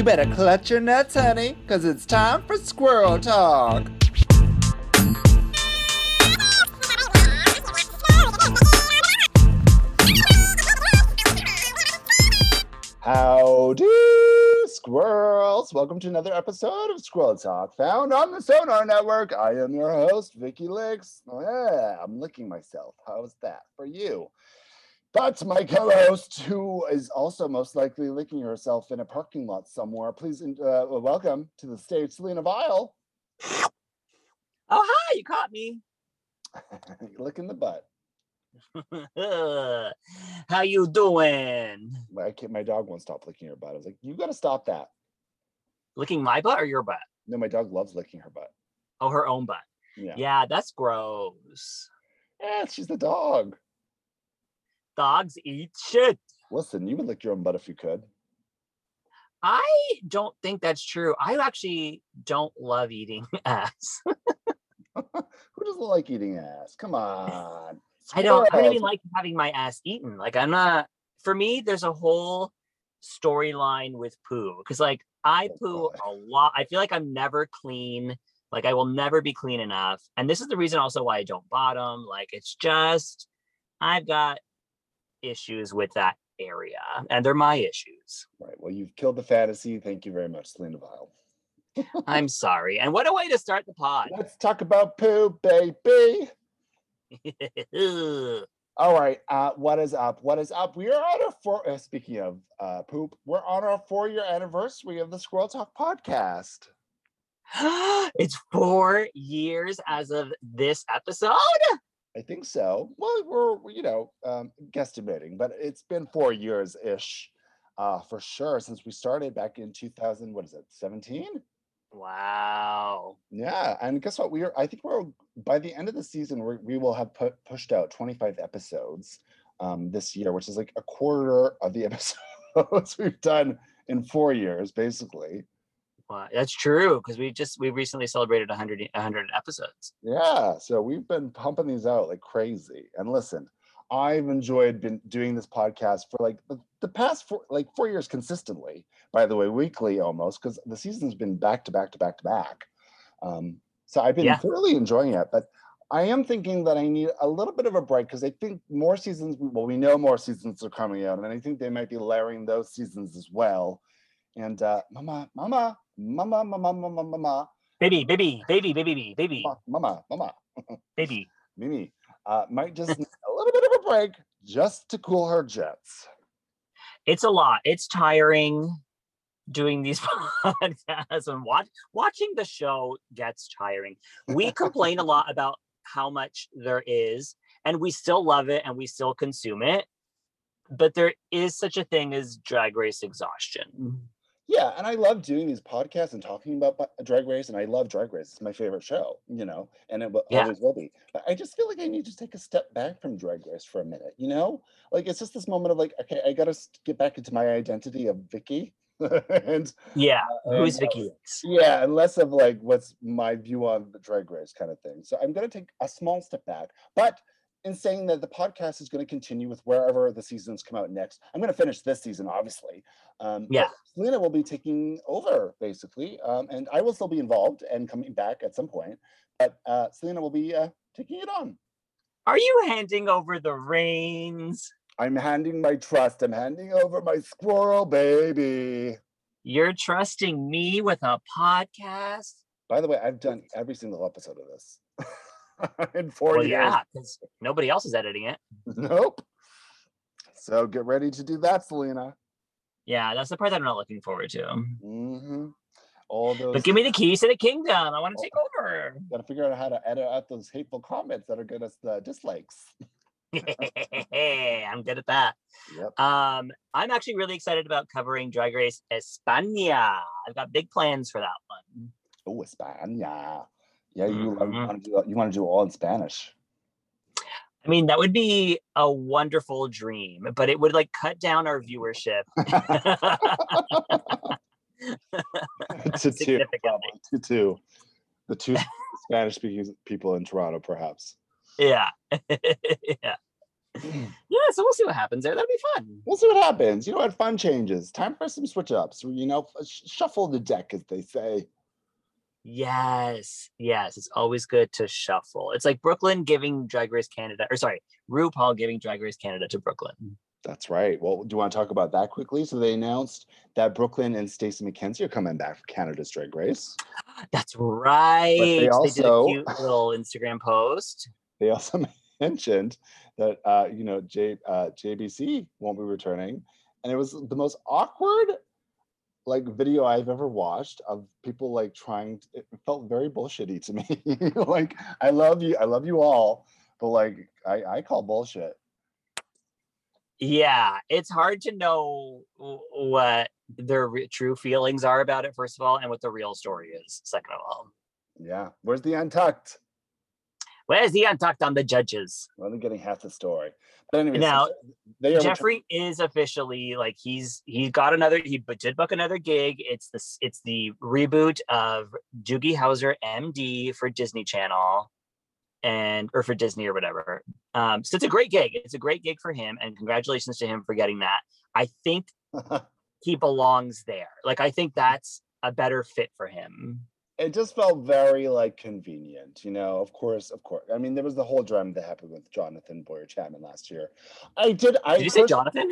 You better clutch your nuts, honey, because it's time for squirrel talk. Howdy, squirrels! Welcome to another episode of Squirrel Talk, found on the Sonar Network. I am your host, Vicky Licks. Yeah, I'm licking myself. How's that for you? But my co-host, who is also most likely licking herself in a parking lot somewhere, please uh, welcome to the stage, Selena Vile. Oh, hi! You caught me. licking the butt. How you doing? My, kid, my dog won't stop licking her butt. I was like, you got to stop that. Licking my butt or your butt? No, my dog loves licking her butt. Oh, her own butt. Yeah. Yeah, that's gross. Yeah, she's the dog. Dogs eat shit. Listen, you would lick your own butt if you could. I don't think that's true. I actually don't love eating ass. Who doesn't like eating ass? Come on. I don't. I don't even like having my ass eaten. Like I'm not. For me, there's a whole storyline with poo because like I Oh, poo a lot. I feel like I'm never clean. Like I will never be clean enough. And this is the reason also why I don't bottom. Like it's just I've got issues with that area, and they're my issues. Right. Well, you've killed the fantasy. Thank you very much, Selena Vile. I'm sorry. And what a way to start the pod. Let's talk about poo, baby. All right. Uh, what is up? What is up? We are on our four. Uh, speaking of uh, poop, we're on our four-year anniversary of the Squirrel Talk podcast. it's four years as of this episode. I think so. Well, we're you know um, guesstimating, but it's been four years ish, uh, for sure since we started back in 2000. What is it? 17? Wow. Yeah, and guess what? We are. I think we're by the end of the season. We're, we will have put pushed out 25 episodes um, this year, which is like a quarter of the episodes we've done in four years, basically. Wow, that's true because we just we recently celebrated 100 100 episodes. Yeah, so we've been pumping these out like crazy. And listen, I've enjoyed been doing this podcast for like the, the past four like four years consistently. By the way, weekly almost because the season's been back to back to back to back. Um, so I've been Yeah. thoroughly enjoying it, but I am thinking that I need a little bit of a break because I think more seasons. Well, we know more seasons are coming out, and I think they might be layering those seasons as well. And uh, mama, mama, mama, mama, mama, mama, Baby, baby, baby, baby, baby, mama, mama. baby. Mimi uh, might just need a little bit of a break just to cool her jets. It's a lot. It's tiring doing these podcasts and watch watching the show gets tiring. We complain a lot about how much there is, and we still love it and we still consume it. But there is such a thing as drag race exhaustion. Yeah, and I love doing these podcasts and talking about Drag Race, and I love Drag Race. It's my favorite show, you know, and it will, Yeah. always will be. But I just feel like I need to take a step back from Drag Race for a minute, you know? Like it's just this moment of like, okay, I got to get back into my identity of Vicky, and Yeah. Who's and, uh, Vicky? Yeah, and less of like what's my view on the drag race kind of thing. So I'm going to take a small step back, but in saying that the podcast is going to continue with wherever the seasons come out next. I'm going to finish this season, obviously. Um, Yeah. Selena will be taking over basically, um, and I will still be involved and coming back at some point. But uh, Selena will be uh, taking it on. Are you handing over the reins? I'm handing my trust. I'm handing over my squirrel baby. You're trusting me with a podcast? By the way, I've done every single episode of this in four Well, years. yeah, because nobody else is editing it. Nope. So get ready to do that, Selena. Yeah, that's the part that I'm not looking forward to. hmm All those. But give me the keys to the kingdom. I want to take over. Gotta figure out how to edit out those hateful comments that are getting us the dislikes. I'm good at that. Yep. Um, I'm actually really excited about covering Drag Race España. I've got big plans for that one. Oh, España. Yeah, you Mhm. want to do you want to do all in Spanish. I mean, that would be a wonderful dream, but it would like cut down our viewership to two, to two, the two Spanish speaking people in Toronto, perhaps. Yeah. yeah. yeah, so we'll see what happens there. That'll be fun. We'll see what happens. You know what? Fun changes. Time for some switch ups. You know, sh- shuffle the deck, as they say. Yes, yes, it's always good to shuffle. It's like Brooke Lynn giving Drag Race Canada, or sorry, RuPaul giving Drag Race Canada to Brooke Lynn. That's right. Well, do you want to talk about that quickly? So they announced that Brooke Lynn and Stacey McKenzie are coming back for Canada's Drag Race. That's right. They, also- did a cute little Instagram post. They also mentioned that uh, you know J, uh, JBC won't be returning, and it was the most awkward like video I've ever watched of people like trying. To, it felt very bullshitty to me. like I love you, I love you all, but like I, I call bullshit. Yeah, it's hard to know what their re- true feelings are about it, first of all, and what the real story is, second of all. Yeah, where's the untucked? Where's the untucked on the judges? We're only getting half the story. But anyway, Now, Jeffrey is officially like he's he's got another he did book another gig. It's the s- it's the reboot of Doogie Howser MD for Disney Channel and or for Disney or whatever. Um, so it's a great gig. It's a great gig for him, and congratulations to him for getting that. I think he belongs there. Like I think that's a better fit for him. It just felt very like convenient, you know. Of course, of course. I mean, there was the whole drama that happened with Jonathan Bowyer Chapman last year. I did. I Did you say Jonathan?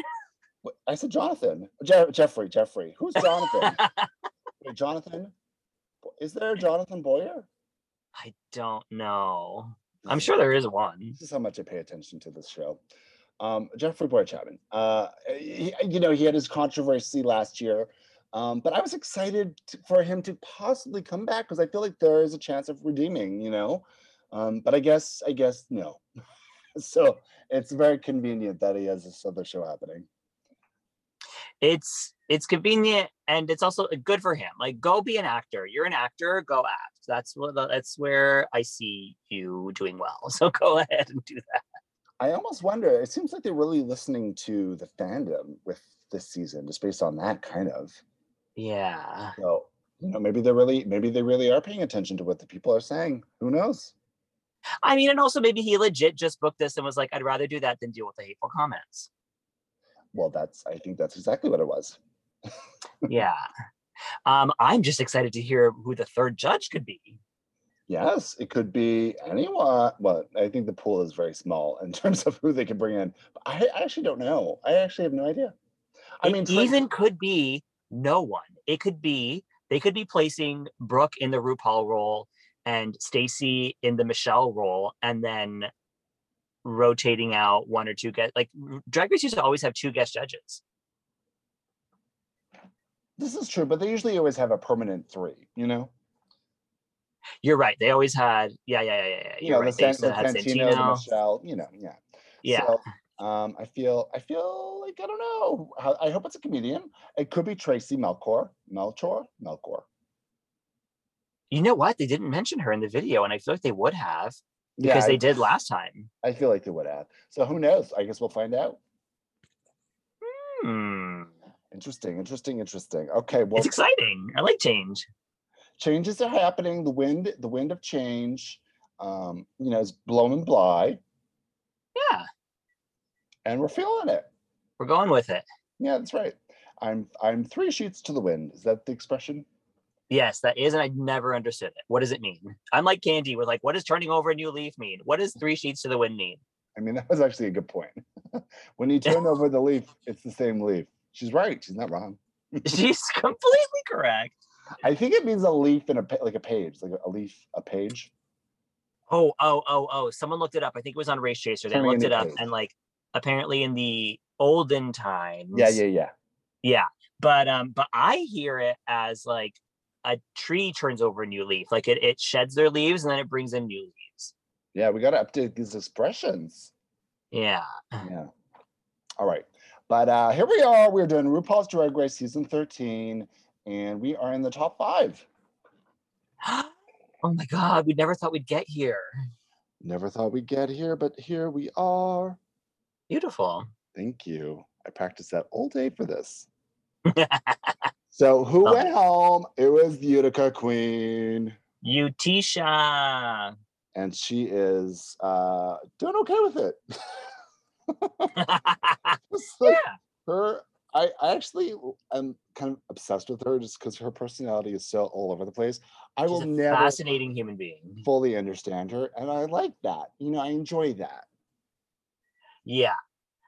I said Jonathan. Je- Jeffrey. Jeffrey. Who's Jonathan? Wait, Jonathan. Is there a Jonathan Bowyer? I don't know. I'm sure there is one. This is how much I pay attention to this show. Um, Jeffrey Bowyer Chapman. Uh, he, you know, he had his controversy last year, um, but I was excited to, for him to possibly come back because I feel like there is a chance of redeeming. You know, um, but I guess I guess no. so it's very convenient that he has this other show happening. it's it's convenient and it's also good for him like go be an actor you're an actor go act that's what that's where i see you doing well so go ahead and do that I almost wonder. It seems like they're really listening to the fandom with this season, just based on that kind of. Yeah So you know, maybe they're really, maybe they really are paying attention to what the people are saying. Who knows? i mean and also maybe he legit just booked this and was like i'd rather do that than deal with the hateful comments Well, that's. I think that's exactly what it was. yeah um i'm just excited to hear who the third judge could be Yes, it could be anyone. Well, I think the pool is very small in terms of who they can bring in. I, I actually don't know. I actually have no idea. I It mean, even could be no one it could be they could be placing brooke in the rupaul role and stacy in the michelle role and then rotating out one or two guests like drag race used to always have two guest judges this is true, but they usually always have a permanent three. You know, you're right they always had yeah yeah yeah yeah, you know, right the, they San, the have Santino, the Michelle. You know, yeah. yeah So, um, I feel, I feel like I don't know. I hope it's a comedian. It could be Tracy Melchor, Melchor, Melchor. you know what they didn't mention her in the video and i feel like they would have Yeah, because I- they did last time I feel like they would have. So who knows? I guess we'll find out. hmm. Interesting, interesting, interesting. Okay, well, it's exciting i like change changes are happening. The wind, the wind of change, um, you know, is blowing by, yeah and we're feeling it. we're going with it Yeah, that's right. I'm I'm three sheets to the wind. Is that the expression? Yes, that is, and I never understood it. What does it mean? I'm like Kandy with like, what does turning over a new leaf mean? What does three sheets to the wind mean? I mean, that was actually a good point. when you turn over the leaf, it's the same leaf. She's right. She's not wrong. She's completely correct. I think it means a leaf in a like a page, like a leaf, a page. Oh, oh, oh, oh. Someone looked it up. I think it was on Race Chaser. They Turning looked it up page. and like apparently in the olden times. Yeah, yeah, yeah. Yeah. But um, but I hear it as like a tree turns over a new leaf. Like it it sheds their leaves and then it brings in new leaves. Yeah, we got to update these expressions. Yeah. Yeah. All right. But uh here we are. We're doing RuPaul's Drag Race season 13, and we are in the top five. oh my god, we never thought we'd get here. Never thought we'd get here, but here we are. Beautiful. Thank you. I practiced that all day for this. So who Love went home? It was Utica Queen. Utisha. And she is uh doing okay with it. Like yeah. her, I, I actually am kind of obsessed with her just because her personality is so all over the place. I She's will never fascinating human being. fully understand her, and I like that. You know, I enjoy that. Yeah.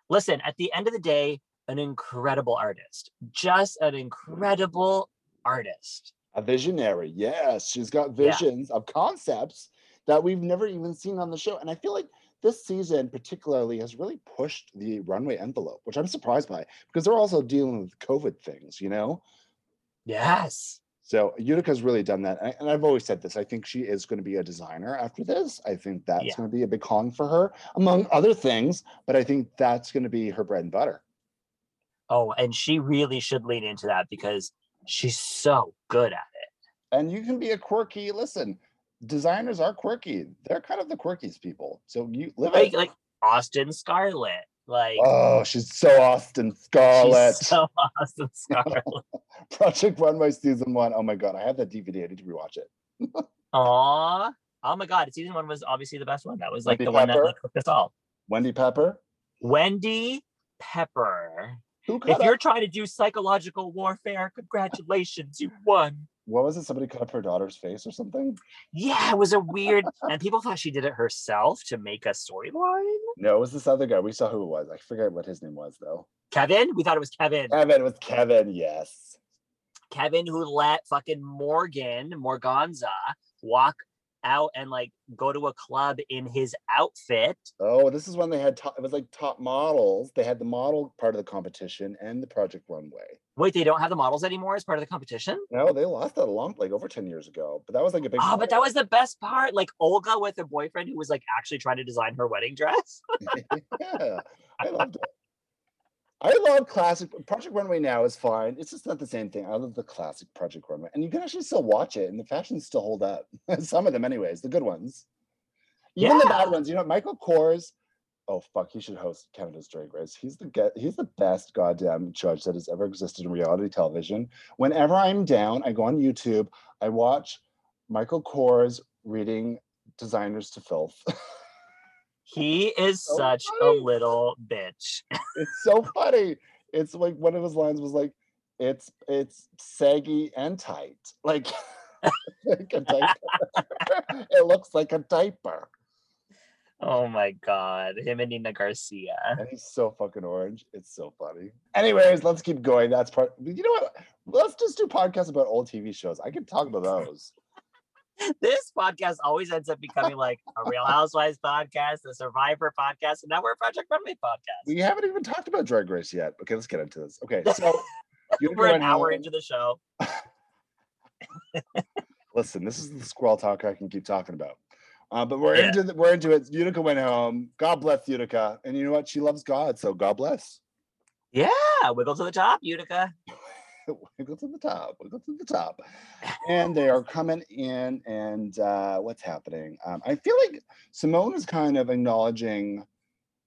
Listen, at the end of the day, an incredible artist. Just an incredible artist. A visionary, yes. She's got Yeah. visions of concepts that we've never even seen on the show. And I feel like this season, particularly, has really pushed the runway envelope, which I'm surprised by because they're also dealing with COVID things, you know? Yes. So Utica's really done that. And I've always said this. I think she is going to be a designer after this. I think that's Yeah. going to be a big calling for her, among other things. But I think that's going to be her bread and butter. Oh, and she really should lean into that because she's so good at it. And you can be a quirky, listen, designers are quirky. They're kind of the quirkiest people. So you live Like, it. like Austin Scarlett. Like Oh, she's so Austin Scarlett. she's so Austin Scarlett. Project Runway season one. Oh my god, I have that DVD. I need to rewatch it. Aw. Oh my god, season one was obviously the best one. That was like Wendy the one that Pepper? like, hooked us all. Wendy Pepper. Wendy Pepper. If you're trying to do psychological warfare, congratulations, you won. What was it? Somebody cut up her daughter's face or something? Yeah, it was a weird, and people thought she did it herself to make a storyline. No, it was this other guy. We saw who it was. I forget what his name was though. Kevin, we thought it was Kevin. Kevin. It was Kevin. Yes. Kevin who let fucking Morgan Morganza walk out and like go to a club in his outfit. Oh, this is when they had top, it was like top models. They had the model part of the competition and the Project Runway. Wait, they don't have the models anymore as part of the competition? No, they lost that a long like over 10 years ago. But that was like a big Oh, but that was the best part. Like Olga with her boyfriend who was like actually trying to design her wedding dress. yeah, I loved it. I love classic Project Runway now is fine. It's just not the same thing. I love the classic Project Runway. And you can actually still watch it and the fashions still hold up. Some of them anyways, the good ones. Even the bad ones, you know, Michael Kors. Oh fuck, he should host Canada's Drag Race. He's the get he's the best goddamn judge that has ever existed in reality television. Whenever I'm down, I go on YouTube, I watch Michael Kors reading designers to filth. He is So such funny. a little bitch. it's so funny. It's like one of his lines was like, "It's it's saggy and tight, like, like a diaper. it looks like a diaper." Oh my god, him and Nina Garcia. And he's so fucking orange. It's so funny. Anyways, let's keep going. That's part. You know what? Let's just do podcasts about old TV shows. I can talk about those. This podcast always ends up becoming like a Real Housewives podcast, a Survivor podcast, and now we're a Project Runway podcast. We haven't even talked about Drag Race yet. Okay, let's get into this. Okay, so We're an hour home- into the show. Listen, this is the squirrel talk I can keep talking about. Uh, but we're Yeah. into the, we're into it. Utica went home. God bless Utica, and you know what? She loves God, so God bless. Yeah, wiggle to the top, Utica. wiggle to the top, wiggle to the top. And they are coming in, and uh, what's happening? Um, I feel like Symone is kind of acknowledging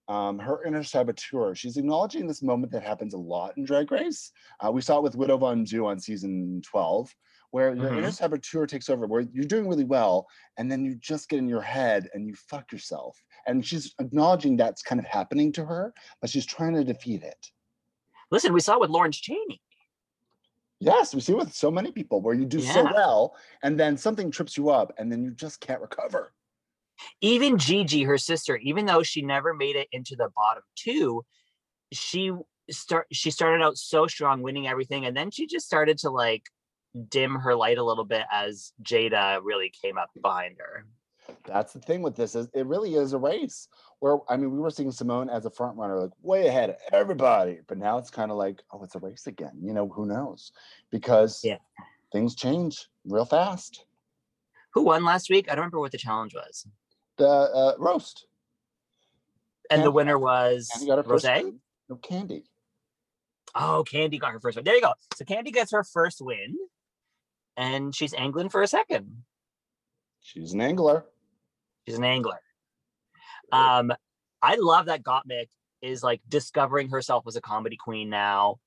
um, her inner saboteur. She's acknowledging this moment that happens a lot in Drag Race. Uh, we saw it with Widow Von'Du on season 12, where your inner saboteur takes over, where you're doing really well, and then you just get in your head and you fuck yourself. And she's acknowledging that's kind of happening to her, but she's trying to defeat it. Listen, we saw it with Lawrence Chaney. Yes, we see with so many people where you do so well and then something trips you up and then you just can't recover. Even Gigi, her sister, even though she never made it into the bottom two, she start she started out so strong, winning everything, and then she just started to like dim her light a little bit as Jaida really came up behind her. That's the thing with this is it really is a race where I mean we were seeing Symone as a front runner like way ahead of everybody, but now it's kind of like oh it's a race again. You know who knows because Yeah. things change real fast. Who won last week? I don't remember what the challenge was. The uh, roast. And the winner was Kandy Rose. No candy. Oh, Kandy got her first win. There you go. So Kandy gets her first win, and she's angling for a second. She's an angler. She's an angler. Um, I love that Gottmik is like discovering herself as a comedy queen now,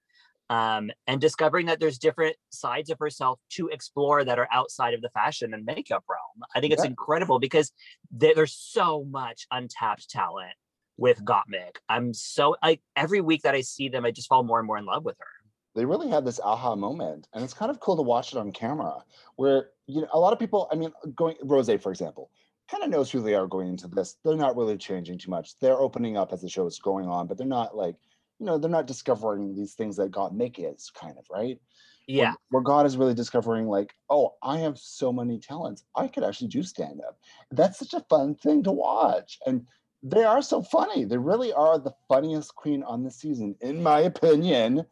um, and discovering that there's different sides of herself to explore that are outside of the fashion and makeup realm. I think it's Yeah. incredible because there's so much untapped talent with Gottmik. I'm so like every week that I see them, I just fall more and more in love with her. They really had this aha moment, and it's kind of cool to watch it on camera. Where you know a lot of people, I mean, going Rose, for example, kind of knows who they are going into this. They're not really changing too much. They're opening up as the show is going on, but they're not like, you know, they're not discovering these things that Gottmik is kind of right. Yeah. Where, where God is really discovering, like, oh, I have so many talents. I could actually do stand up. That's such a fun thing to watch. And they are so funny. They really are the funniest queen on the season, in my opinion.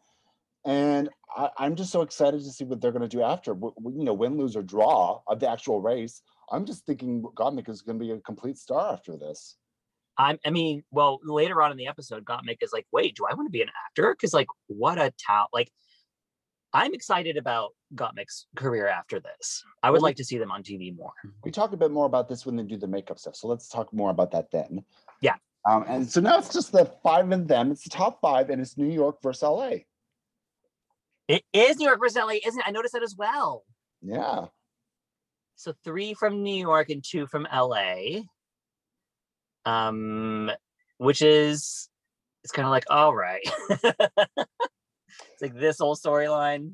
And I, am just so excited to see what they're going to do after. You know, win, lose, or draw of the actual race. I'm just thinking Gottmik is going to be a complete star after this. I'm, I mean, well, later on in the episode, Gottmik is like, wait, do I want to be an actor? Because, like, what a talent. Like, I'm excited about Gottmik's career after this. I would well, like to see them on TV more. We talk a bit more about this when they do the makeup stuff. So let's talk more about that then. Yeah. Um, and so now it's just the five of them. It's the top five, and it's New York versus LA. It is New York versus LA, isn't it? I noticed that as well. Yeah. So three from New York and two from LA. Um, which is it's kind of like, all right. it's like this whole storyline.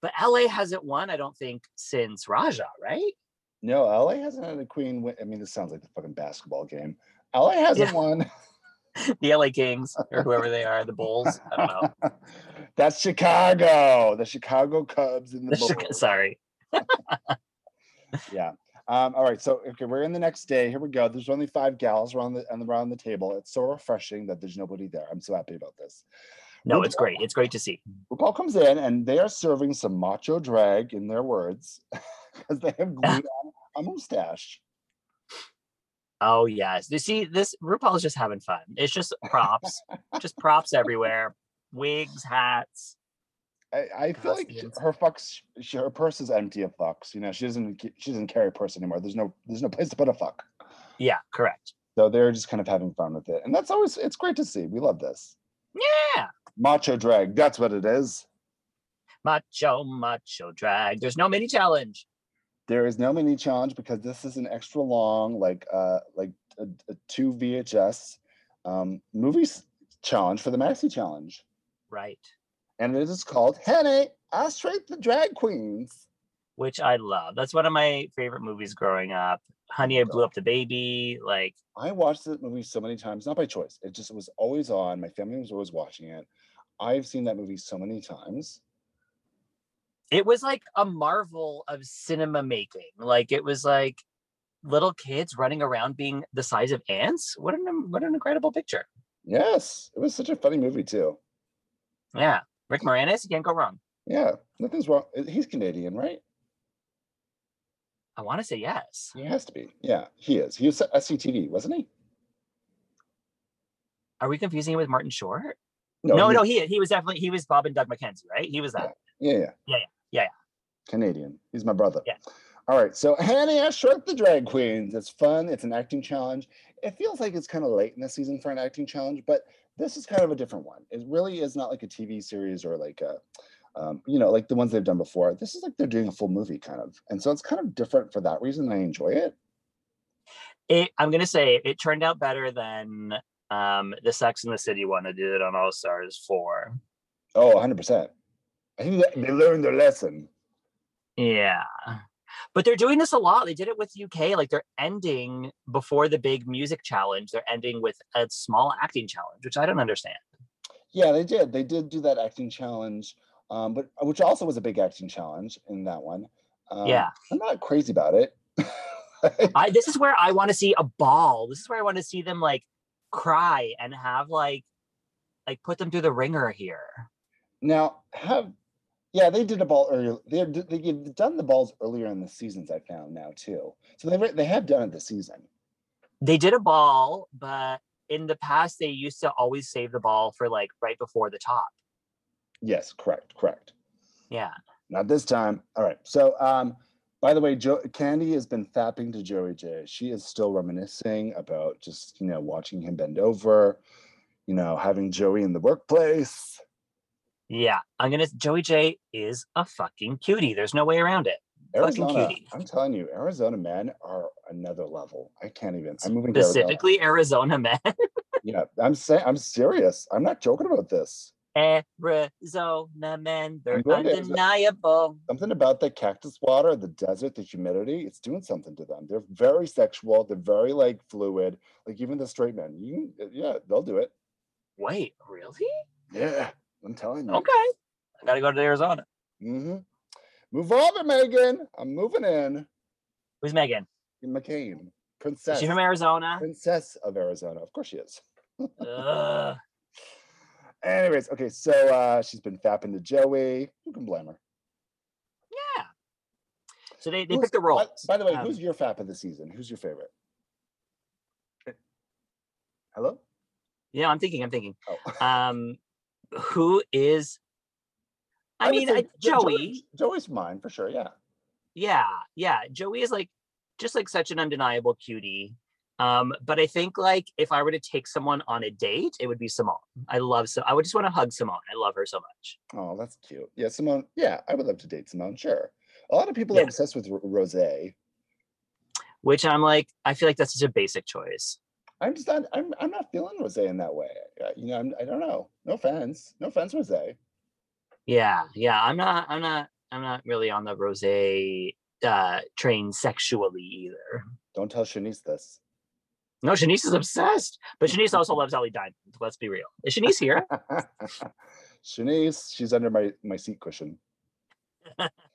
But LA hasn't won, I don't think, since Raja, right? No, LA hasn't had a queen win. I mean, this sounds like the fucking basketball game. LA hasn't yeah. won. the LA Kings or whoever they are, the Bulls. I don't know. That's Chicago. The Chicago Cubs and the, the Bulls. Sorry. Yeah. Um, all right, so okay, we're in the next day. Here we go. There's only five gals around the and around the table. It's so refreshing that there's nobody there. I'm so happy about this. No, RuPaul, it's great. It's great to see. RuPaul comes in and they are serving some macho drag in their words because they have glued on a mustache. Oh yes. You see, this RuPaul is just having fun. It's just props, just props everywhere. Wigs, hats. I, I feel like her fucks, she, her purse is empty of fucks. You know, she doesn't she doesn't carry a purse anymore. There's no there's no place to put a fuck. Yeah, correct. So they're just kind of having fun with it, and that's always it's great to see. We love this. Yeah. Macho drag. That's what it is. Macho, macho drag. There's no mini challenge. There is no mini challenge because this is an extra long, like uh like a, a two VHS um movies challenge for the Maxi challenge. Right. And it is called Henny, I Straight the Drag Queens. Which I love. That's one of my favorite movies growing up. Honey, I blew up the baby. Like I watched that movie so many times, not by choice. It just was always on. My family was always watching it. I've seen that movie so many times. It was like a marvel of cinema making. Like it was like little kids running around being the size of ants. What an what an incredible picture. Yes, it was such a funny movie too. Yeah, Rick Moranis, you can't go wrong. Yeah, nothing's wrong. Uh, he's Canadian, right? I want to say yes. He has to be. Yeah, he is. He was SCTV, wasn't he? Are we confusing him with Martin Short? No, no, he, no. He he was definitely he was Bob and Doug McKenzie, right? He was that. Yeah, yeah, yeah, yeah, yeah. yeah. Canadian. He's my brother. Yeah. All right. So I Shrunk the Drag Queens. It's fun. It's an acting challenge. It feels like it's kind of late in the season for an acting challenge, but this is kind of a different one. It really is not like a TV series or like a um, you know, like the ones they've done before. This is like they're doing a full movie kind of. And so it's kind of different for that reason. I enjoy it. It I'm gonna say it turned out better than um the Sex and the City one I did on All Stars 4. Oh, 100 percent I think they learned their lesson. Yeah. But they're doing this a lot. They did it with UK. Like they're ending before the big music challenge. They're ending with a small acting challenge, which I don't understand. Yeah, they did. They did do that acting challenge um, but uh, which also was a big acting challenge in that one. Um, yeah, I'm not crazy about it. I this is where I want to see a ball. This is where I want to see them like cry and have like like put them through the ringer here. Now have yeah they did a ball earlier. They they've done the balls earlier in the seasons. I found now too. So they they have done it this season. They did a ball, but in the past they used to always save the ball for like right before the top. Yes, correct, correct. Yeah. Not this time. All right. So, um, by the way, jo- Kandy has been fapping to Joey Jay. She is still reminiscing about just you know watching him bend over, you know, having Joey in the workplace. Yeah, I'm gonna. Joey Jay is a fucking cutie. There's no way around it. Fucking Arizona, cutie. I'm telling you, Arizona men are another level. I can't even. I'm moving to Arizona. Specifically, Arizona men. Yeah, I'm saying I'm serious. I'm not joking about this. Arizona men, they're going to Arizona. undeniable. Something about the cactus water, the desert, the humidity, it's doing something to them. They're very sexual. They're very like fluid. Like even the straight men, you can, yeah, they'll do it. Wait, really? Yeah, I'm telling you. Okay. I gotta go to Arizona. Mm-hmm. Move over, Meghan. I'm moving in. Who's Meghan? McCain, Is princess, she from Arizona? princess of Arizona. Of course she is. Ugh. Anyways, okay, so uh she's been fapping to Joey. Who can blame her? Yeah. So they, they Who's- picked the by- By, the way, Um, who's your fap of the season? Who's your favorite? Eh, Hello? Yeah, I'm thinking, I'm thinking. Oh. Um, who is? I, would mean, I, Joey. Joey's mine for sure. Yeah. Yeah, yeah. Joey is like just like such an undeniable cutie. Um, but I think like if I were to take someone on a date, it would be Symone. I love so I would just want to hug Symone. I love her so much. Oh, that's cute. Yeah, Symone. Yeah, I would love to date Symone. Sure. A lot of people Yeah. are obsessed with R- Rose. Which I'm like, I feel like that's such a basic choice. I'm just not. I'm. I'm not feeling Rose in that way. Uh, You know. I'm, I don't know. No offense. No offense, Rose. Yeah, yeah. I'm not I'm not I'm not really on the rose uh train sexually either. Don't tell Shanice this. No, Shanice is obsessed. But Shanice also loves Ellie Diamond. Let's be real. Is Shanice here? Shanice, she's under my my seat cushion.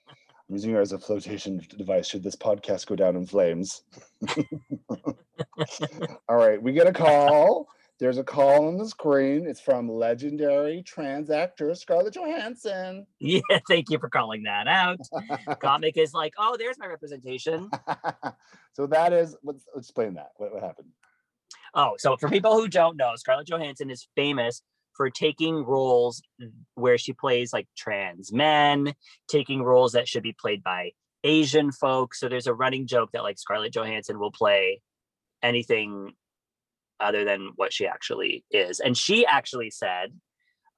I'm using her as a flotation device should this podcast go down in flames. All right, we get a call. There's a call on the screen. It's from legendary trans actor Scarlett Johansson. yeah, thank you for calling that out. Comic is like, oh, there's my representation. so that is let's explain that. What, what happened? Oh, so for people who don't know, Scarlett Johansson is famous for taking roles where she plays like trans men, taking roles that should be played by Asian folks. So there's a running joke that like Scarlett Johansson will play anything other than what she actually is. And she actually said,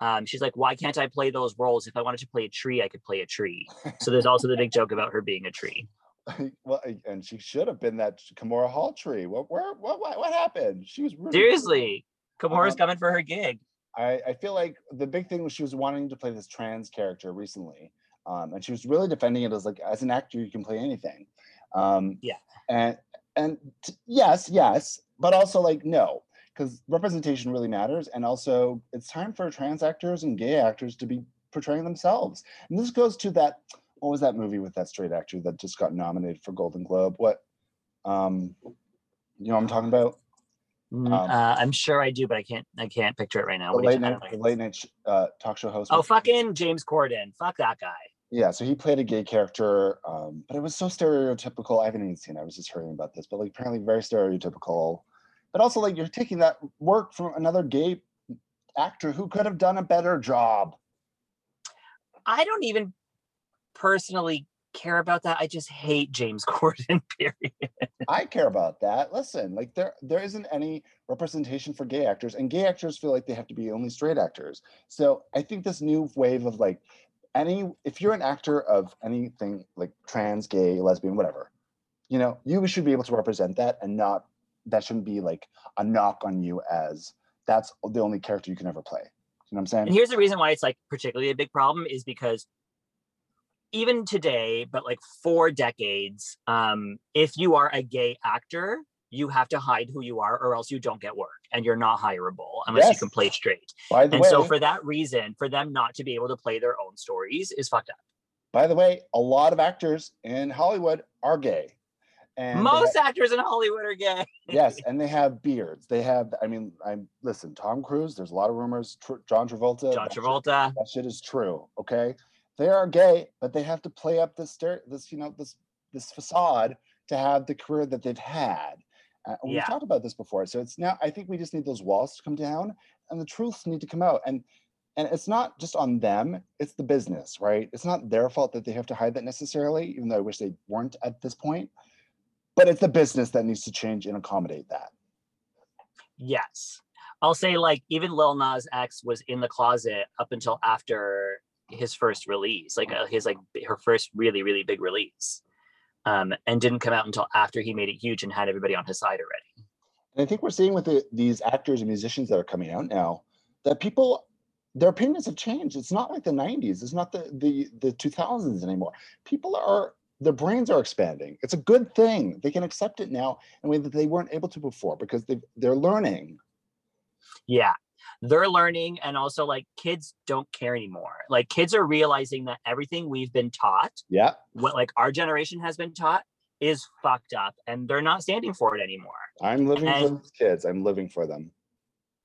um, she's like, why can't I play those roles? If I wanted to play a tree, I could play a tree. So there's also the big joke about her being a tree. well, and she should have been that Kahmora Hall tree. What, where, what, what, what happened? She was really Seriously, Kahmora's Um, coming for her gig. I, I feel like the big thing was she was wanting to play this trans character recently. Um, and she was really defending it as like as an actor you can play anything. Um, Yeah. And and t- yes, yes, but also like no, because representation really matters. And also it's time for trans actors and gay actors to be portraying themselves. And this goes to that what was that movie with that straight actor that just got nominated for Golden Globe? What um you know what I'm talking about? Mm, um, uh, I'm sure I do, but I can't. I can't picture it right now. The late you- night, the late night sh- uh, talk show host. Oh, fucking James Corden. Fuck that guy. Yeah, so he played a gay character, um, but it was so stereotypical. I haven't even seen. it, I was just hearing about this, but like apparently very stereotypical. But also like you're taking that work from another gay actor who could have done a better job. I don't even personally care about that. I just hate James Corden. Period. I care about that. Listen, like there there isn't any representation for gay actors, and gay actors feel like they have to be only straight actors. So I think this new wave of like any if you're an actor of anything like trans, gay, lesbian, whatever, you know, you should be able to represent that and not that shouldn't be like a knock on you as that's the only character you can ever play. You know what I'm saying? And here's the reason why it's like particularly a big problem is because even today, but like for decades, um, if you are a gay actor, you have to hide who you are or else you don't get work and you're not hireable unless you can play straight. By the And way, so for that reason, for them not to be able to play their own stories is fucked up. by the way, a lot of actors in Hollywood are gay. And Most actors in Hollywood are gay. yes, and they have beards. They have. I mean, I'm listen. Tom Cruise. There's a lot of rumors. Tr- John Travolta. John that shit- Travolta. that shit is true. Okay, they are gay, but they have to play up this this you know this this facade to have the career that they've had. Uh, and we've talked about this before, so it's now. I think we just need those walls to come down, and the truths need to come out. And and it's not just on them; it's the business, right? It's not their fault that they have to hide that necessarily, even though I wish they weren't at this point. But it's the business that needs to change and accommodate that. Yes. I'll say like even Lil Nas X was in the closet up until after his first release, like uh, his like her first really really big release. um, and didn't come out until after he made it huge and had everybody on his side already. And I think we're seeing with the, these actors and musicians that are coming out now that people their opinions have changed. It's not like the 90s. It's not the the the 2000s anymore. People are their brains are expanding. It's a good thing. They can accept it now in a way that they weren't able to before because they they're learning. Yeah. They're learning and also like kids don't care anymore. Like kids are realizing that everything we've been taught, Yeah. what like our generation has been taught is fucked up and they're not standing for it anymore. I'm living for And- these kids. I'm living for them.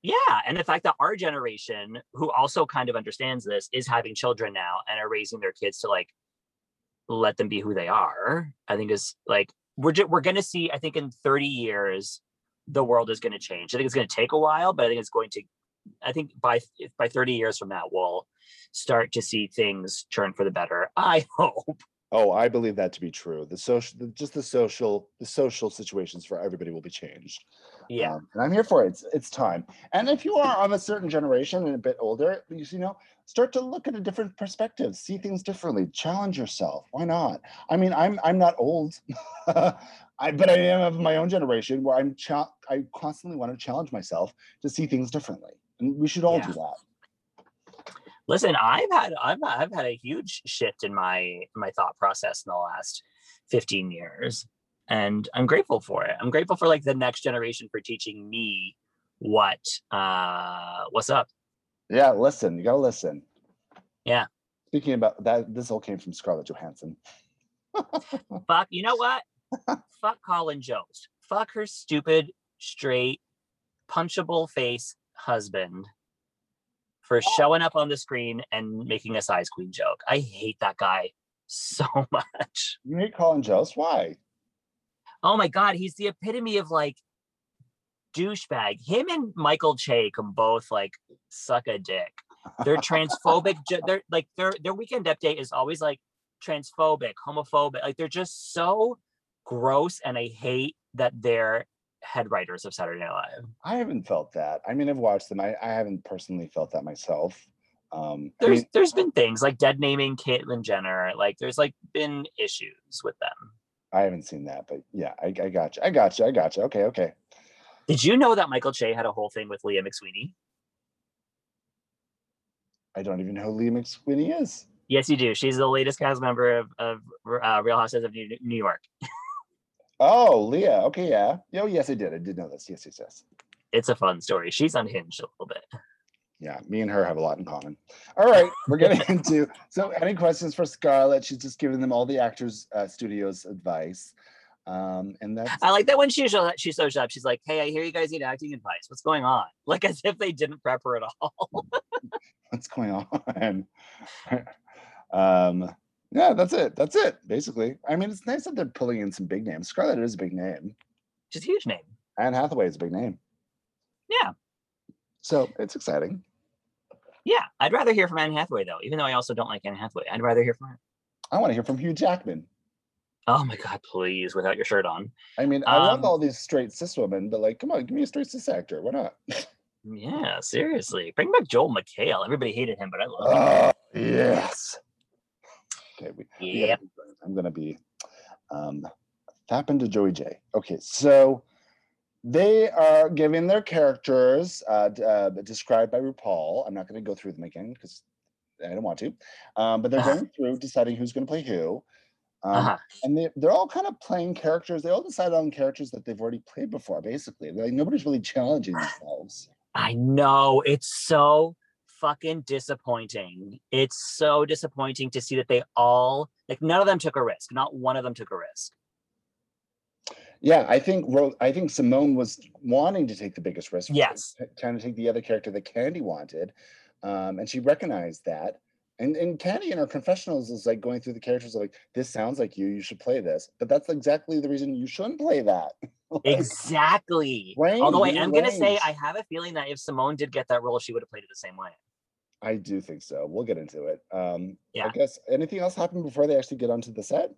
Yeah, and the fact that our generation, who also kind of understands this, is having children now and are raising their kids to like let them be who they are. I think is like we're ju- we're going to see. I think in thirty years, the world is going to change. I think it's going to take a while, but I think it's going to. I think by by thirty years from now, we'll start to see things turn for the better. I hope. Oh, I believe that to be true. The social, the, just the social, the social situations for everybody will be changed. Yeah, Um, and I'm here for it. It's, it's time. And if you are of a certain generation and a bit older, you you know, start to look at a different perspective, see things differently, challenge yourself. Why not? I mean, I'm I'm not old, I but I am of my own generation where I'm cha- I constantly want to challenge myself to see things differently, we should all Yeah. do that. listen, I've had I've I've had a huge shift in my my thought process in the last 15 years and I'm grateful for it. I'm grateful for like the next generation for teaching me what uh what's up. Yeah, listen, you gotta listen. Yeah. Speaking about that, this all came from Scarlett Johansson. Fuck, you know what? Fuck Colin Jost. Fuck her stupid, straight, punchable face husband for showing up on the screen and making a size queen joke. I hate that guy so much. You hate Colin Jost? Why? Oh my god, he's the epitome of like douchebag. Him and Michael Che can both like suck a dick. They're transphobic. They're like their their weekend update is always like transphobic, homophobic. Like they're just so gross, and I hate that they're head writers of Saturday Night Live. I haven't felt that. I mean, I've watched them. I, I haven't personally felt that myself. Um, I There's mean, there's been things like dead naming Caitlyn Jenner. Like there's like been issues with them. I haven't seen that, but yeah, I, I got you. I got you. I got you. Okay, okay. Did you know that Michael Che had a whole thing with Leah McSweeney? I don't even know who Lee McSweeney is. Yes, you do. She's the latest cast member of, of uh, Real Housewives of New, New York. Oh, Leah. Okay, yeah. Oh, yes, I did. I did know this. Yes, yes, yes. It's a fun story. She's unhinged a little bit. Yeah, me and her have a lot in common. All right, we're getting into. So, any questions for Scarlett? She's just giving them all the actors' uh, studios advice, um, and that's I like that when she shows she shows up. She's like, "Hey, I hear you guys need acting advice. What's going on?" Like as if they didn't prep her at all. what's going on. um, yeah, that's it. That's it. Basically, I mean, it's nice that they're pulling in some big names. Scarlett is a big name. She's a huge name. Anne Hathaway is a big name. Yeah. So it's exciting. Yeah, I'd rather hear from Anne Hathaway though. Even though I also don't like Anne Hathaway, I'd rather hear from her. I want to hear from Hugh Jackman. Oh my god, please, without your shirt on. I mean, I love Um, all these straight cis women, but like, come on, give me a straight cis actor. Why not? Yeah, seriously, bring back Joel McHale. Everybody hated him, but I love him. Oh, yes. Okay, we, we keep going. I'm gonna be um tap into Joey Jay. Okay, so they are giving their characters uh, uh described by RuPaul. I'm not gonna go through them again because I don't want to. Um, but they're Uh-huh. going through deciding who's gonna play who. Um, Uh-huh. and they, they're all kind of playing characters. They all decide on characters that they've already played before, basically. Like nobody's really challenging themselves. I know it's so fucking disappointing. It's so disappointing to see that they all like none of them took a risk. Not one of them took a risk. Yeah, I think I think Symone was wanting to take the biggest risk. Yes. trying to take the other character that Kandy wanted, um, and she recognized that. And and Kandy in her confessionals is like going through the characters like this sounds like you. You should play this, but that's exactly the reason you shouldn't play that. Like, Exactly. Range, Although I am gonna say. I have a feeling that if Symone did get that role, she would have played it the same way. I do think so. We'll get into it. Um, I guess anything else happened before they actually get onto the set?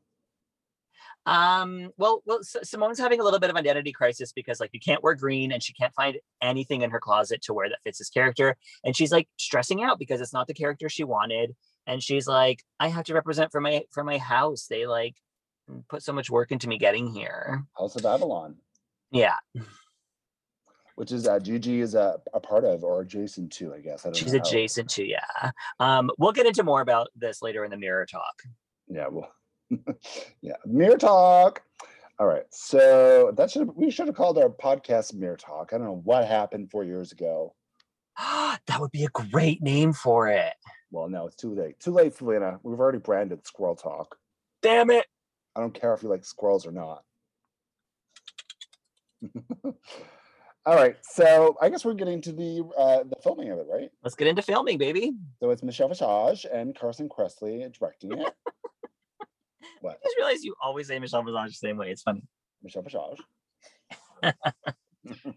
Um, well, well, S- Symone's having a little bit of identity crisis because like you can't wear green and she can't find anything in her closet to wear that fits this character. And she's like stressing out because it's not the character she wanted. And she's like, I have to represent for my for my house. They like put so much work into me getting here. House of Avalon, Yeah, which is uh, Gigi is a, a part of or adjacent to, I guess. I don't she's know. adjacent to yeah. Um, we'll get into more about this later in the mirror talk. Yeah, well, yeah, mirror talk. All right, so that should we should have called our podcast mirror talk. I don't know what happened four years ago. that would be a great name for it. Well, no, it's too late. Too late, Selena. We've already branded Squirrel Talk. Damn it. I don't care if you like squirrels or not. All right, so I guess we're getting to the uh, the filming of it, right? Let's get into filming, baby. So it's Michelle Visage and Carson Kressley directing it. what? I just realized you always say Michelle Visage the same way. It's funny. Michelle Visage.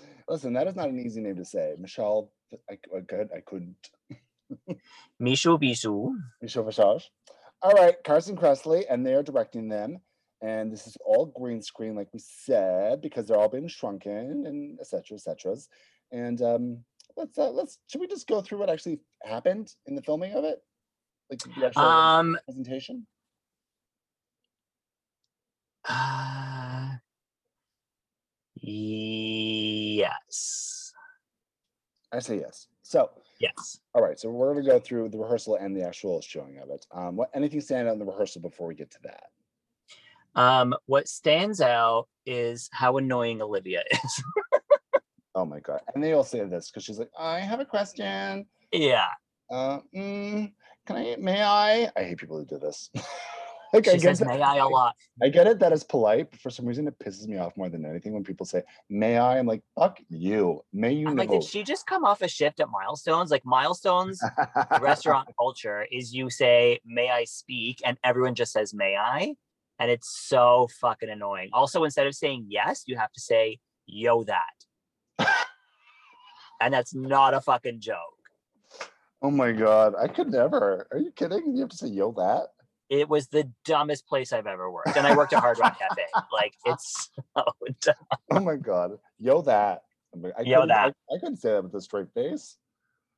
Listen, that is not an easy name to say. Michelle, I, I could, I couldn't. Mishu Bishu. Michelle Visage. All right, Carson Kressley, and they're directing them. And this is all green screen, like we said, because they're all being shrunken and et cetera, et cetera. And um, let's uh, let's should we just go through what actually happened in the filming of it, like the actual Um, presentation? uh, yes. I say yes. So, Yes. all right, so we're going to go through the rehearsal and the actual showing of it. Um, what anything stand out in the rehearsal before we get to that? Um, what stands out is how annoying Olivia is. Oh my god! And they all say this because she's like, "I have a question. yeah. Uh, mm, can I? May I? I hate people who do this. like I She get, says may I a lot. I get it That is polite, but for some reason it pisses me off more than anything when people say "May I?" I'm like, "Fuck you! May you I'm know." like, did she just come off a shift at Milestones? Like Milestones restaurant culture is you say, may I speak? And everyone just says, may I? And it's so fucking annoying. Also, instead of saying yes, you have to say, yo, that. and that's not a fucking joke. oh my god! I could never. Are you kidding? You have to say "yo" that. It was the dumbest place I've ever worked. And I worked at Hard Rock Cafe. Like, it's so dumb. Oh my god! Yo that. I Yo couldn't- I- that. I, couldn't say that with a straight face.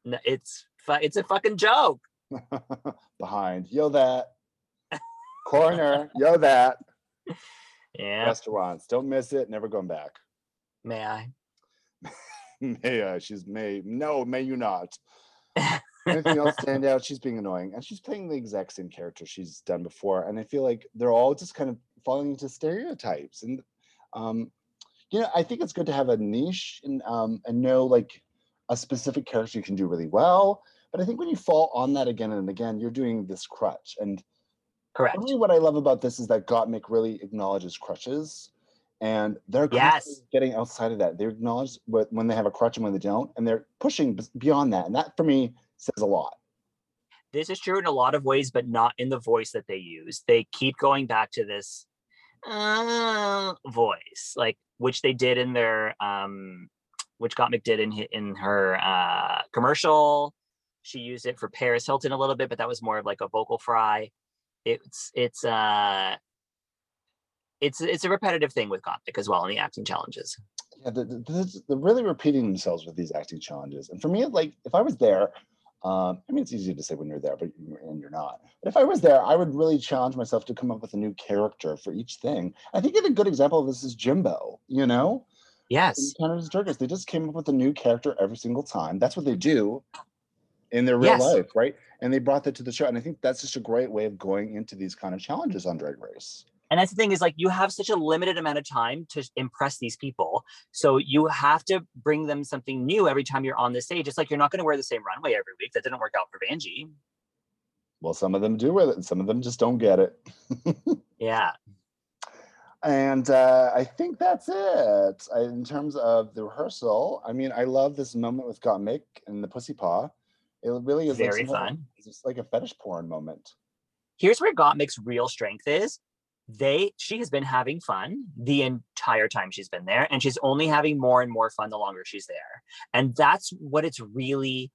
No, It's, it's a fucking joke. Behind. Yo that. Corner. Yo that. Yeah. Restaurants. Don't miss it. Never going back. May I? May I? She's May. No, may you not. Anything else stand out? She's being annoying, and she's playing the exact same character she's done before. And I feel like they're all just kind of falling into stereotypes. And um, you know, I think it's good to have a niche and um, and know like a specific character you can do really well. But I think when you fall on that again and again, you're doing this crutch. And Correct. really what I love about this is that Gottmik really acknowledges crutches. And they're Yes. getting outside of that. They acknowledge when they have a crutch and when they don't, and they're pushing beyond that. And that for me says a lot. this is true in a lot of ways, but not in the voice that they use. They keep going back to this uh, voice, like which they did in their um, which Gottmik did in in her uh, commercial. She used it for Paris Hilton a little bit, but that was more of like a vocal fry. It's it's uh it's it's a repetitive thing with Gottmik as well in the acting challenges. Yeah, the, the, the- they're really repeating themselves with these acting challenges. And for me, like if I was there, um, I mean, it's easy to say when you're there, but you're, and you're not. But if I was there, I would really challenge myself to come up with a new character for each thing. I think a good example of this is Jimbo. You know, Yes. Canada's Circus, they just came up with a new character every single time. That's what they do in their real Yes. life, right? And they brought that to the show. And I think that's just a great way of going into these kind of challenges on Drag Race. and that's the thing is like you have such a limited amount of time to impress these people so you have to bring them something new every time you're on the stage it's like you're not going to wear the same runway every week that didn't work out for vanjie Well, some of them do with it, and some of them just don't get it. yeah And uh, I think that's it I, in terms of the rehearsal. I mean, I love this moment with Gottmik and the pussy paw. It really is very some- fun. It's just like a fetish porn moment. here's where gottmik's real strength is. They she has been having fun the entire time she's been there and she's only having more and more fun the longer she's there. And that's what it's really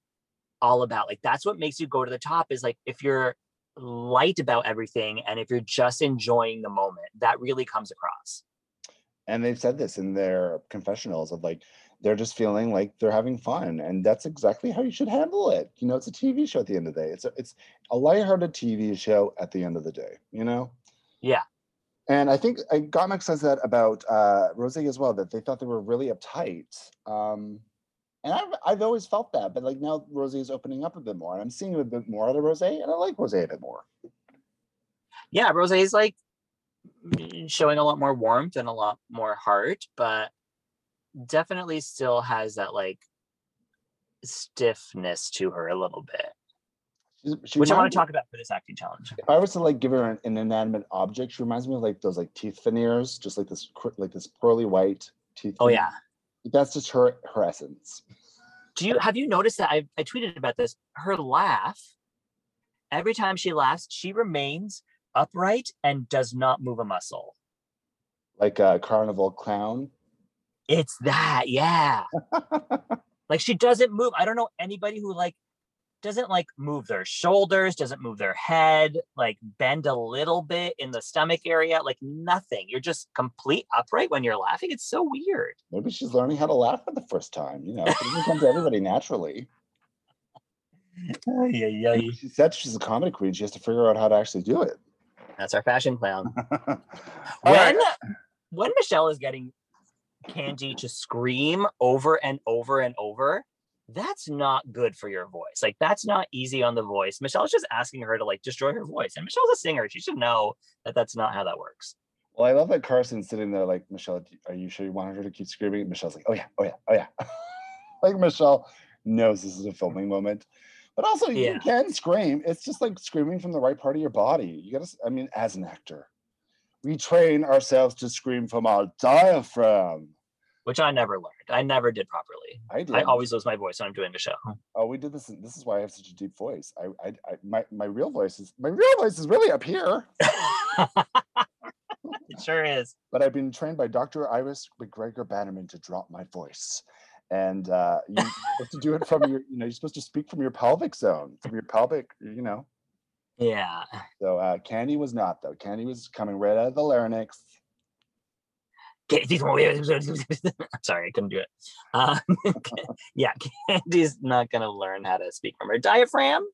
all about. Like that's what makes you go to the top is like if you're light about everything and if you're just enjoying the moment that really comes across And they've said this in their confessionals of like they're just feeling like they're having fun, and that's exactly how you should handle it. You know, it's a TV show at the end of the day. It's a, it's a lighthearted TV show at the end of the day. You know. Yeah. And I think I Gottmik says that about uh, Rose as well, that they thought they were really uptight. Um, and I've, I've always felt that, but like now Rose is opening up a bit more, and I'm seeing a bit more out of Rose, and I like Rose a bit more. Yeah, Rose is like showing a lot more warmth and a lot more heart, but definitely still has that like stiffness to her a little bit, She's- She which I want to talk about for this acting challenge. If I was to like give her an, an inanimate object, she reminds me of like those like teeth veneers, just like this like this pearly white teeth. Oh veneer. yeah. that's just her her essence. Do you have you noticed that I, I tweeted about this? Her laugh, every time she laughs, she remains upright and does not move a muscle. Like a carnival clown. It's that, yeah. like she doesn't move. I don't know anybody who like doesn't like move their shoulders, doesn't move their head, like bend a little bit in the stomach area, like nothing. You're just complete upright when you're laughing. It's so weird. Maybe she's learning how to laugh for the first time. You know, it doesn't come to everybody naturally. Yeah, yeah. She said she's a comedy queen. She has to figure out how to actually do it. That's our fashion clown. When right. when Michelle is getting Kandy to scream over and over and over, that's not good for your voice. Like that's not easy on the voice. Michelle's just asking her to like destroy her voice, and Michelle's a singer. She should know that that's not how that works. Well, I love that Carson's sitting there like, Michelle, are you sure you want her to keep screaming? Michelle's like, oh yeah, oh yeah, oh yeah. like Michelle knows this is a filming moment. But also Yeah. you can scream. It's just like screaming from the right part of your body. You gotta, I mean, as an actor, we train ourselves to scream from our diaphragm. Which I never learned. I never did properly. I did. I always lose my voice when I'm doing a show. Oh, we did this. This is why I have such a deep voice. I, I, I my, my real voice is my real voice is really up here. it sure is. but I've been trained by Dr. Iris McGregor Bannerman to drop my voice. And uh, you're supposed to do it from your, you know, you're supposed to speak from your pelvic zone, from your pelvic, you know. Yeah. So uh, Kandy was not though. Kandy was coming right out of the larynx. Sorry, I couldn't do it. Um, yeah, Kandy's not gonna learn how to speak from her diaphragm.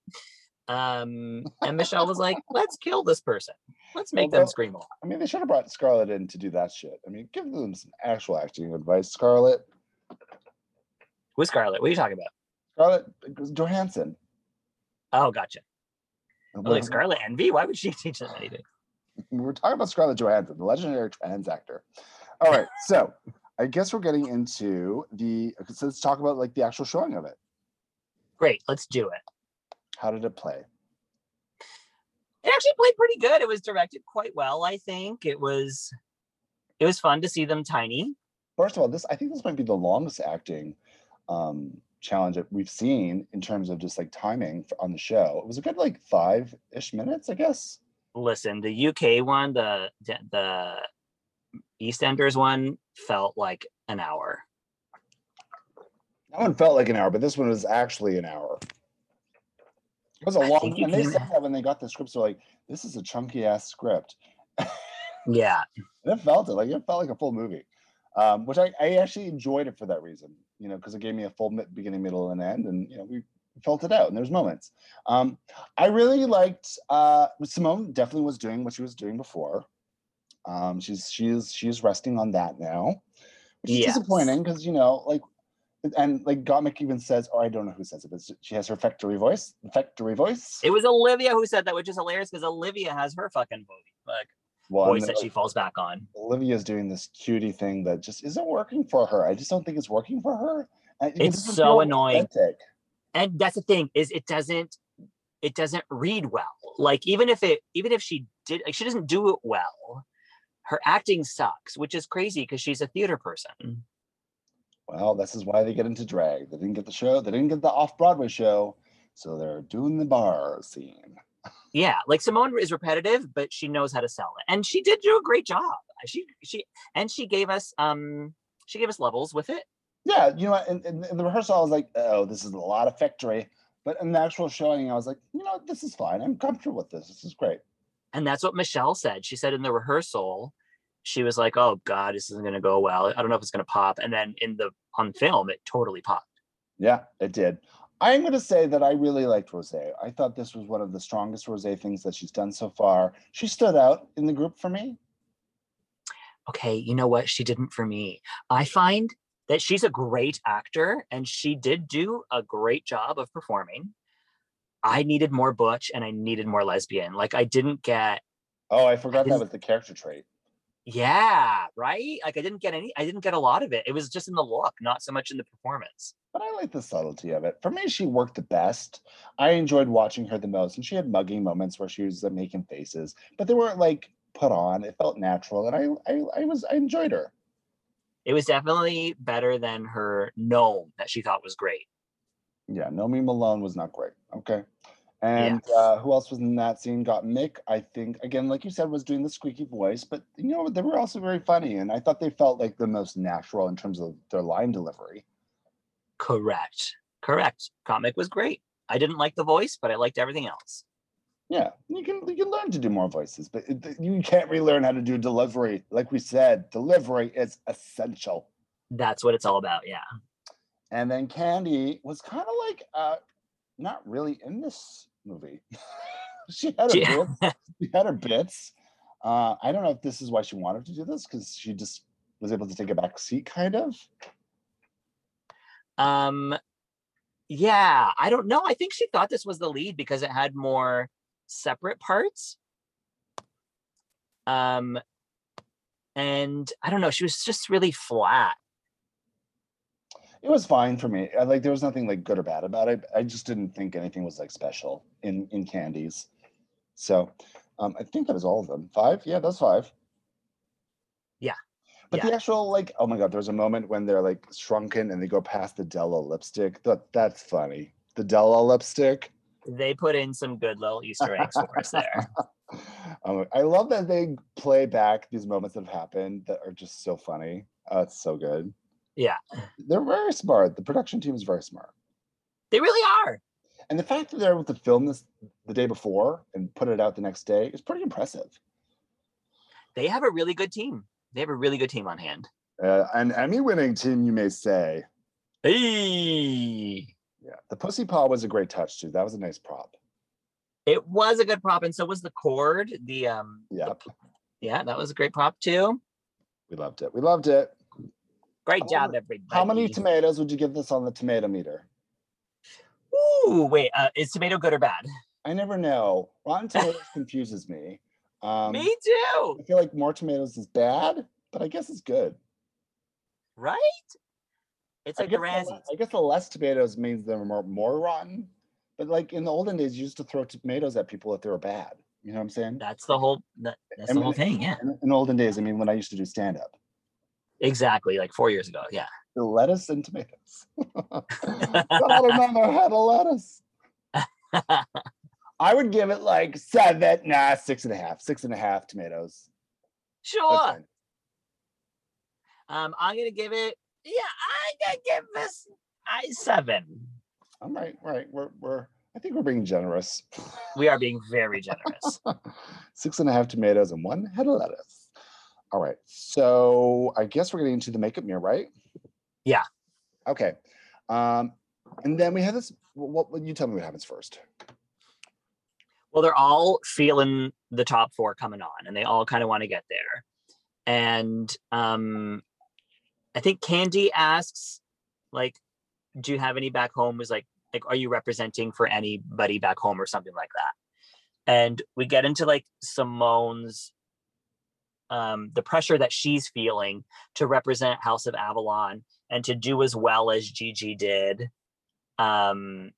Um, and Michelle was like, "Let's kill this person. Let's make them scream a lot." I mean, they should have brought Scarlett in to do that shit. I mean, give them some actual acting advice, Scarlett. With Scarlett, what are you talking about? Scarlett uh, Johansson. Oh, gotcha. Was like We're, Scarlet Envy. Why would she teach them anything? we're talking about Scarlett Johansson, the legendary trans actor. All right, so I guess we're getting into the. So let's talk about like the actual showing of it. Great, let's do it. How did it play? It actually played pretty good. It was directed quite well. I think it was. It was fun to see them tiny. First of all, this I think this might be the longest acting um, challenge that we've seen in terms of just like timing for, on the show. It was a good like five ish minutes, I guess. Listen, the UK one, the the EastEnders one, felt like an hour. That one felt like an hour, but this one was actually an hour. It was a I long, and they said that when they got the scripts, they're like, "This is a chunky ass script." Yeah, And it felt it like it felt like a full movie, um, which I, I actually enjoyed it for that reason. You know, because it gave me a full beginning, middle, and end, and you know we felt it out. And there's moments. Um, I really liked uh, Symone. Definitely was doing what she was doing before. Um, she's she's she's resting on that now, which is Yes. disappointing because you know like. And like Gottmik even says, or I don't know who says it, but she has her factory voice. Factory voice. it was Olivia who said that, which is hilarious because Olivia has her fucking voice, like Well, voice that she falls back on. Olivia's doing this cutie thing that just isn't working for her. I just don't think it's working for her. It's so annoying. authentic. and that's the thing is it doesn't it doesn't read well like even if it even if she did like she doesn't do it well her acting sucks which is crazy because she's a theater person Well, this is why they get into drag. They didn't get the show. They didn't get the off-Broadway show, so they're doing the bar scene. Yeah like Symone is repetitive but she knows how to sell it and she did do a great job she she and she gave us um she gave us levels with it Yeah, you know, in, in, in the rehearsal, I was like, "Oh, this is a lot of factory," but in the actual showing, I was like, "You know, this is fine. I'm comfortable with this. This is great." and that's what michelle said she said in the rehearsal she was like oh god this isn't going to go well i don't know if it's going to pop and then in the on film it totally popped Yeah, it did. I'm going to say that I really liked Rose. I thought this was one of the strongest Rose things that she's done so far. She stood out in the group for me. okay, you know what? She didn't for me. I find that she's a great actor and she did do a great job of performing. I needed more butch and I needed more lesbian. Like I didn't get Oh, I forgot that was the character trait. Yeah, right? Like I didn't get any I didn't get a lot of it. It was just in the look, not so much in the performance. But I like the subtlety of it. For me, she worked the best. I enjoyed watching her the most, and she had mugging moments where she was uh, making faces, but they weren't like put on. It felt natural, and I, I, I was, I enjoyed her. It was definitely better than her gnome that she thought was great. Yeah, Nomi Malone was not great. Okay. And uh, who else was in that scene? Gottmik, I think, again, like you said, was doing the squeaky voice, but you know, they were also very funny. And I thought they felt like the most natural in terms of their line delivery. Correct. Correct. Gottmik was great. I didn't like the voice, but I liked everything else. Yeah, you can you can learn to do more voices, but it, you can't relearn how to do delivery. Like we said, delivery is essential. That's what it's all about. Yeah. And then Kandy was kind of like uh not really in this movie. she had her She- bits. She had her bits. Uh, I don't know if this is why she wanted to do this because she just was able to take a back seat, kind of. Um yeah, I don't know. I think she thought this was the lead because it had more separate parts. Um and I don't know, she was just really flat. It was fine for me. I, like there was nothing like good or bad about it. I just didn't think anything was like special in in Kandy's. So um, I think that was all of them. Five? Yeah, that's five. Yeah. But Yeah. the actual like, oh my god, there's a moment when they're like shrunken and they go past the Della lipstick. That that's funny. The Della lipstick. They put in some good little Easter eggs for us there. Um, I love that they play back these moments that have happened that are just so funny. Oh, it's so good. Yeah. They're very smart. The production team is very smart. They really are. And the fact that they're able to film this the day before and put it out the next day is pretty impressive. They have a really good team. They have a really good team on hand. Uh, an Emmy-winning team, you may say. Hey. Yeah, the pussy paw was a great touch too. That was a nice prop. It was a good prop, and so was the cord. The um Yep, p- yeah, that was a great prop too. we loved it. We loved it. Great How job, many- everybody. How many tomatoes would you give this on the tomato meter? Ooh, wait, uh, is tomato good or bad? I never know. Rotten Tomatoes confuses me. Um, Me too. I feel like more tomatoes is bad, but I guess it's good. Right? It's I like guess, the the I guess the less tomatoes means they're more, more rotten. But like in the olden days, you used to throw tomatoes at people if they were bad. You know what I'm saying? That's the whole. That, that's I the whole thing. Yeah, In, in olden days, I mean, when I used to do stand up, exactly. Like four years ago. Yeah. lettuce and tomatoes. Got another head of lettuce. I would give it like seven, nah, six and a half, six and a half tomatoes. Sure. Um, I'm gonna give it. Yeah, I'm gonna give this I seven. I'm right, right. We're we're I think we're being generous. We are being very generous. Six and a half tomatoes and one head of lettuce. All right. So I guess we're getting into the makeup mirror, right? Yeah. Okay. Um, and then we have this. What, you tell me what happens first? well, they're all feeling the top four coming on, and they all kind of want to get there. And um, I think Kandy asks, like, "Do you have any back home?" Was like, like, are you representing for anybody back home or something like that? And we get into like Symone's um the pressure that she's feeling to represent House of Avalon and to do as well as Gigi did. Um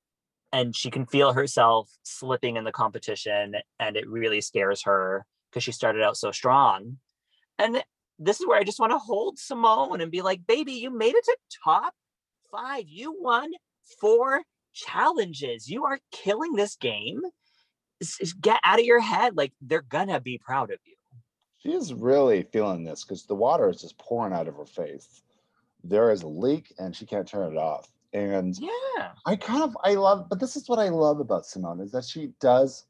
and she can feel herself slipping in the competition and it really scares her because she started out so strong. And this is where I just want to hold Symone and be like, baby, you made it to top five. You won four challenges. You are killing this game. Get out of your head. Like they're gonna be proud of you. She is really feeling this because the water is just pouring out of her face. There is a leak and she can't turn it off. And Yeah. I kind of I love, but this is what I love about Symone is that she does.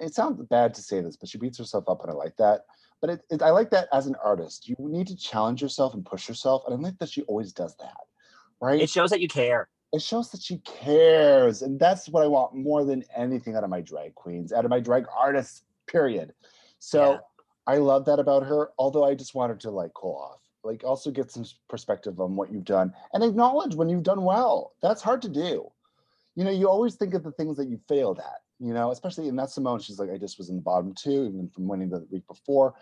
It sounds bad to say this, but she beats herself up, and I like that. But it, it, I like that as an artist, you need to challenge yourself and push yourself, and I like that she always does that. Right? It shows that you care. it shows that she cares, and that's what I want more than anything out of my drag queens, out of my drag artists. Period. So. I love that about her. Although I just wanted to like cool off, like also get some perspective on what you've done and acknowledge when you've done well. That's hard to do. You know, you always think of the things that you failed at. You know, especially in that Symone, she's like, I just was in the bottom two, even from winning the week before.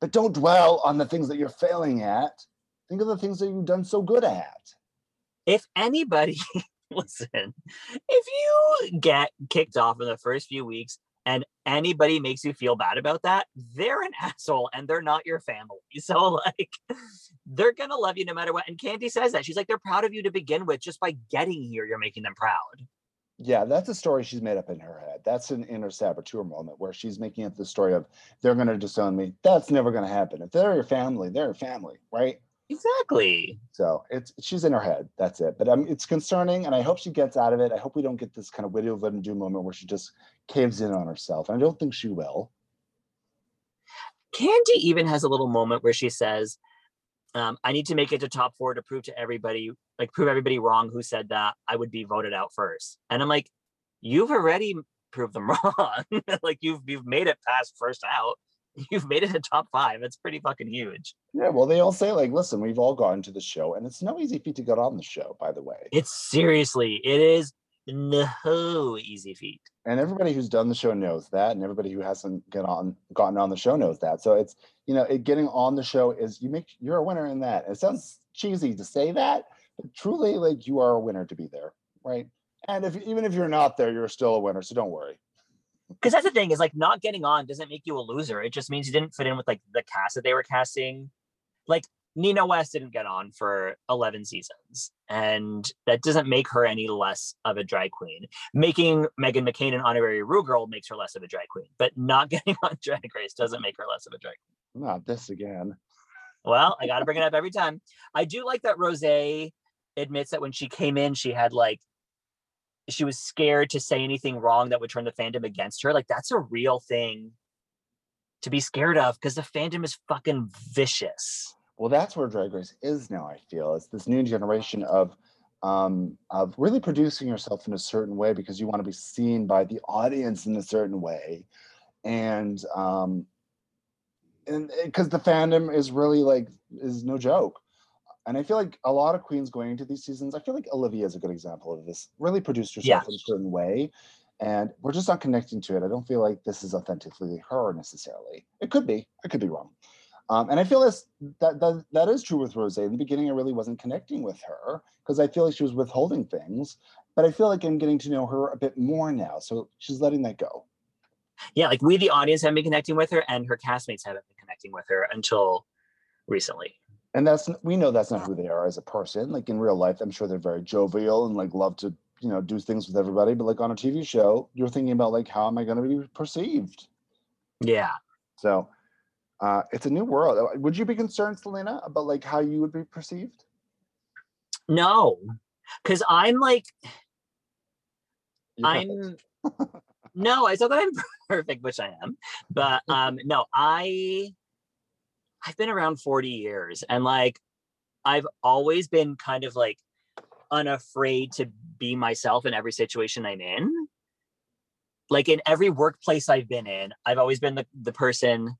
But don't dwell on the things that you're failing at. Think of the things that you've done so good at. If anybody, listen, if you get kicked off in the first few weeks and anybody makes you feel bad about that, they're an asshole and they're not your family. So, like, they're to love you no matter what. And Kandy says that. She's like, they're proud of you to begin with. Just by getting here, you're making them proud. Yeah, that's a story she's made up in her head. That's an inner saboteur moment where she's making up the story of they're to disown me. That's never to happen. If they're your family, they're your family, right? Exactly. So it's she's in her head. That's it. But um, it's concerning, and I hope she gets out of it. I hope we don't get this kind of Widow Von'Du moment where she just caves in on herself. And I don't think she will. Kandy even has a little moment where she says, um, I need to make it to top four to prove to everybody, like prove everybody wrong who said that I would be voted out first. And I'm like, you've already proved them wrong. like you've you've made it past first out. You've made it to top five. It's pretty fucking huge. Yeah, well, they all say like, listen, we've all gone to the show, and it's no easy feat to get on the show. By the way, it's seriously, it is no easy feat. And everybody who's done the show knows that, and everybody who hasn't get on gotten on the show knows that. So it's you know, it, getting on the show is you make you're a winner in that. It sounds cheesy to say that, but truly, like you are a winner to be there, right? And if even if you're not there, you're still a winner. So don't worry. Because that's the thing is like not getting on doesn't make you a loser. It just means you didn't fit in with like the cast that they were casting. Like Nina West didn't get on for 11 seasons, and that doesn't make her any less of a drag queen. Making Meghan McCain an honorary Ru girl makes her less of a drag queen, but not getting on Drag Race doesn't make her less of a drag queen. Not this again. Well, I got to bring it up every time. I do like that Rose admits that when she came in, she had like, she was scared to say anything wrong that would turn the fandom against her. Like, that's a real thing to be scared of because the fandom is fucking vicious. Well, that's where Drag Race is now, I feel. It's this new generation of um, of really producing yourself in a certain way because you want to be seen by the audience in a certain way. And um, and because eh, the fandom is really like is no joke and i feel like a lot of queens going into these seasons i feel like olivia is a good example of this. Really produced herself yeah. in a certain way. And we're just not connecting to it. I don't feel like this is authentically her necessarily. It could be. I could be wrong. Um, and i feel this that, that that is true with rose. In the beginning i really wasn't connecting with her because i feel like she was withholding things. But i feel like i'm getting to know her a bit more now. So she's letting that go. Yeah, like we, the audience, have been connecting with her, and her castmates haven't been connecting with her until recently. And that's we know that's not who they are as a person. Like in real life, I'm sure they're very jovial and like love to you know do things with everybody. But like on a TV show, you're thinking about like how am I going to be perceived? Yeah. So uh, it's a new world. Uh, would you be concerned, Selena, about like how you would be perceived? No, because I'm like, I'm. no, I said that I'm perfect, which I am. But um, no, I I've been around 40 years and like I've always been kind of like unafraid to be myself in every situation I'm in. Like in every workplace I've been in, I've always been the, the person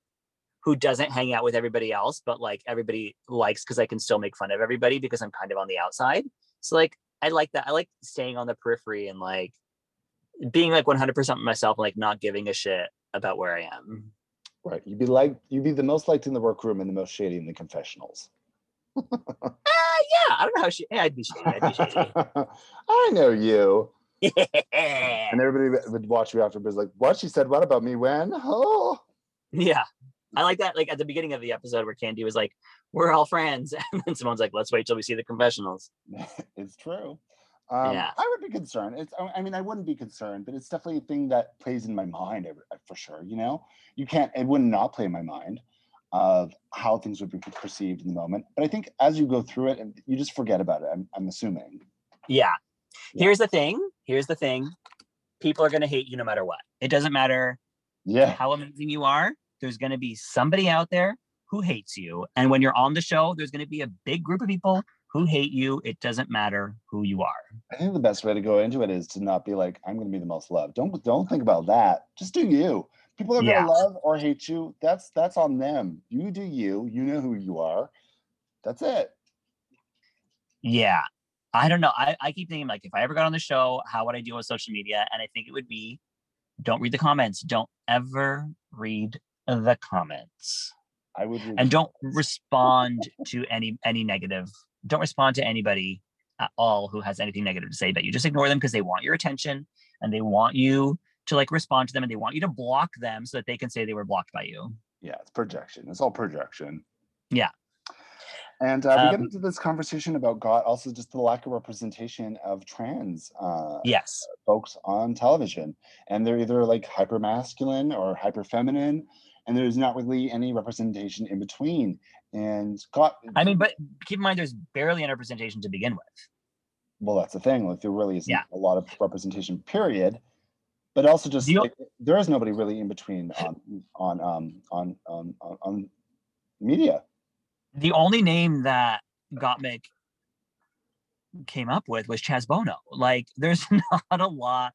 who doesn't hang out with everybody else, but like everybody likes because I can still make fun of everybody because I'm kind of on the outside. So like I like that. I like staying on the periphery and like being like 100% myself, and, like not giving a shit about where I am. Right. You'd be like, you'd be the most liked in the workroom and the most shady in the confessionals. uh, yeah. I don't know how she, yeah, I'd be shady. I'd be shady. I know you. And everybody would watch you after, but like, what? She said, what about me when? Oh. Yeah. I like that. Like at the beginning of the episode where Kandy was like, we're all friends. And then someone's like, let's wait till we see the confessionals. it's true. Um, yeah. I would be concerned. It's, I mean, I wouldn't be concerned, but it's definitely a thing that plays in my mind uh, for sure. You know, you can't, it would not not play in my mind of how things would be perceived in the moment. But I think as you go through it, you just forget about it. I'm, I'm assuming. Yeah. yeah. Here's the thing. Here's the thing. People are going to hate you no matter what. It doesn't matter yeah. how amazing you are. There's going to be somebody out there who hates you. And when you're on the show, there's going to be a big group of people who hate you. It doesn't matter who you are. I think the best way to go into it is to not be like, I'm going to be the most loved. Don't don't think about that. Just do you. People are Yeah. gonna love or hate you. That's that's on them. You do you. You know who you are. That's it. Yeah. I don't know. I, I keep thinking like if I ever got on the show, how would I deal with social media? And I think it would be don't read the comments. Don't ever read the comments. I would. And don't respond to any any negative. Don't respond to anybody at all who has anything negative to say about you. Just ignore them because they want your attention and they want you to like respond to them and they want you to block them so that they can say they were blocked by you. Yeah, it's projection. It's all projection. Yeah. And uh, we get Um, into this conversation about God, also just the lack of representation of trans uh, Yes. folks on television, and they're either like hyper masculine or hyper feminine, and there's not really any representation in between. And God, I mean, but keep in mind there's barely any representation to begin with. well, that's the thing. Like there really isn't Yeah. a lot of representation. Period. But also, just like, there is nobody really in between on on um on on on, on media. The only name that Gottmik came up with was Chaz Bono. Like, there's not a lot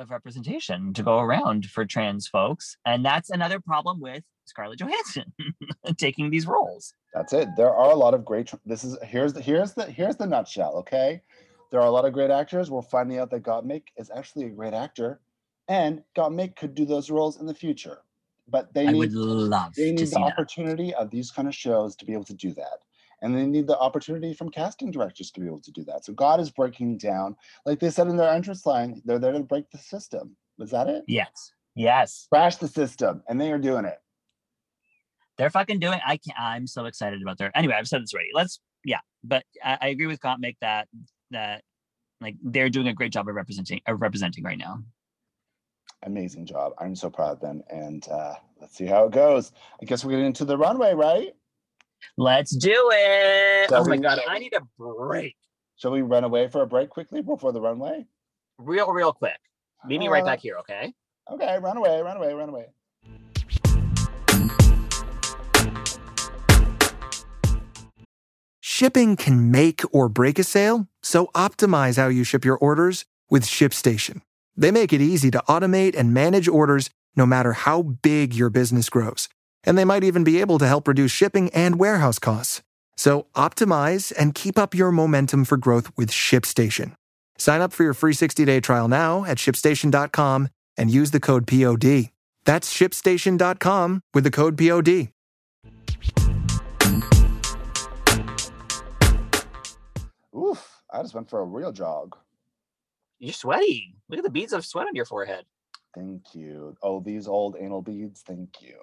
of representation to go around for trans folks. And that's another problem with Scarlett Johansson taking these roles. That's it. There are a lot of great. This is here's the here's the here's the nutshell. Okay, there are a lot of great actors. We're finding out that Gottmik is actually a great actor, and Gottmik could do those roles in the future. But they I need would love they need the see that. opportunity of these kind of shows to be able to do that, and they need the opportunity from casting directors to be able to do that. So God is breaking down, like they said in their entrance line, they're there to break the system. Was that it? Yes. Yes. Crash the system, and they are doing it. They're fucking doing I can't I'm so excited about their anyway, I've said this already. Let's yeah, but I, I agree with Gottmik that that like they're doing a great job of representing of representing right now. amazing job. I'm so proud of them. And uh, let's see how it goes. I guess we're getting into the runway, right? Let's do it. Shall oh my we- god, I need a break. Shall we run away for a break quickly before the runway? Real, real quick. Meet me right Uh, back here, okay? Okay, run away, run away, run away. Shipping can make or break a sale, so optimize how you ship your orders with ShipStation. They make it easy to automate and manage orders no matter how big your business grows. And they might even be able to help reduce shipping and warehouse costs. So optimize and keep up your momentum for growth with ShipStation. Sign up for your free 60-day trial now at shipstation.com and use the code POD. That's shipstation.com with the code POD. Oof, I just went for a real jog. You're sweaty. Look at the beads of sweat on your forehead. Thank you. Oh, these old anal beads. Thank you.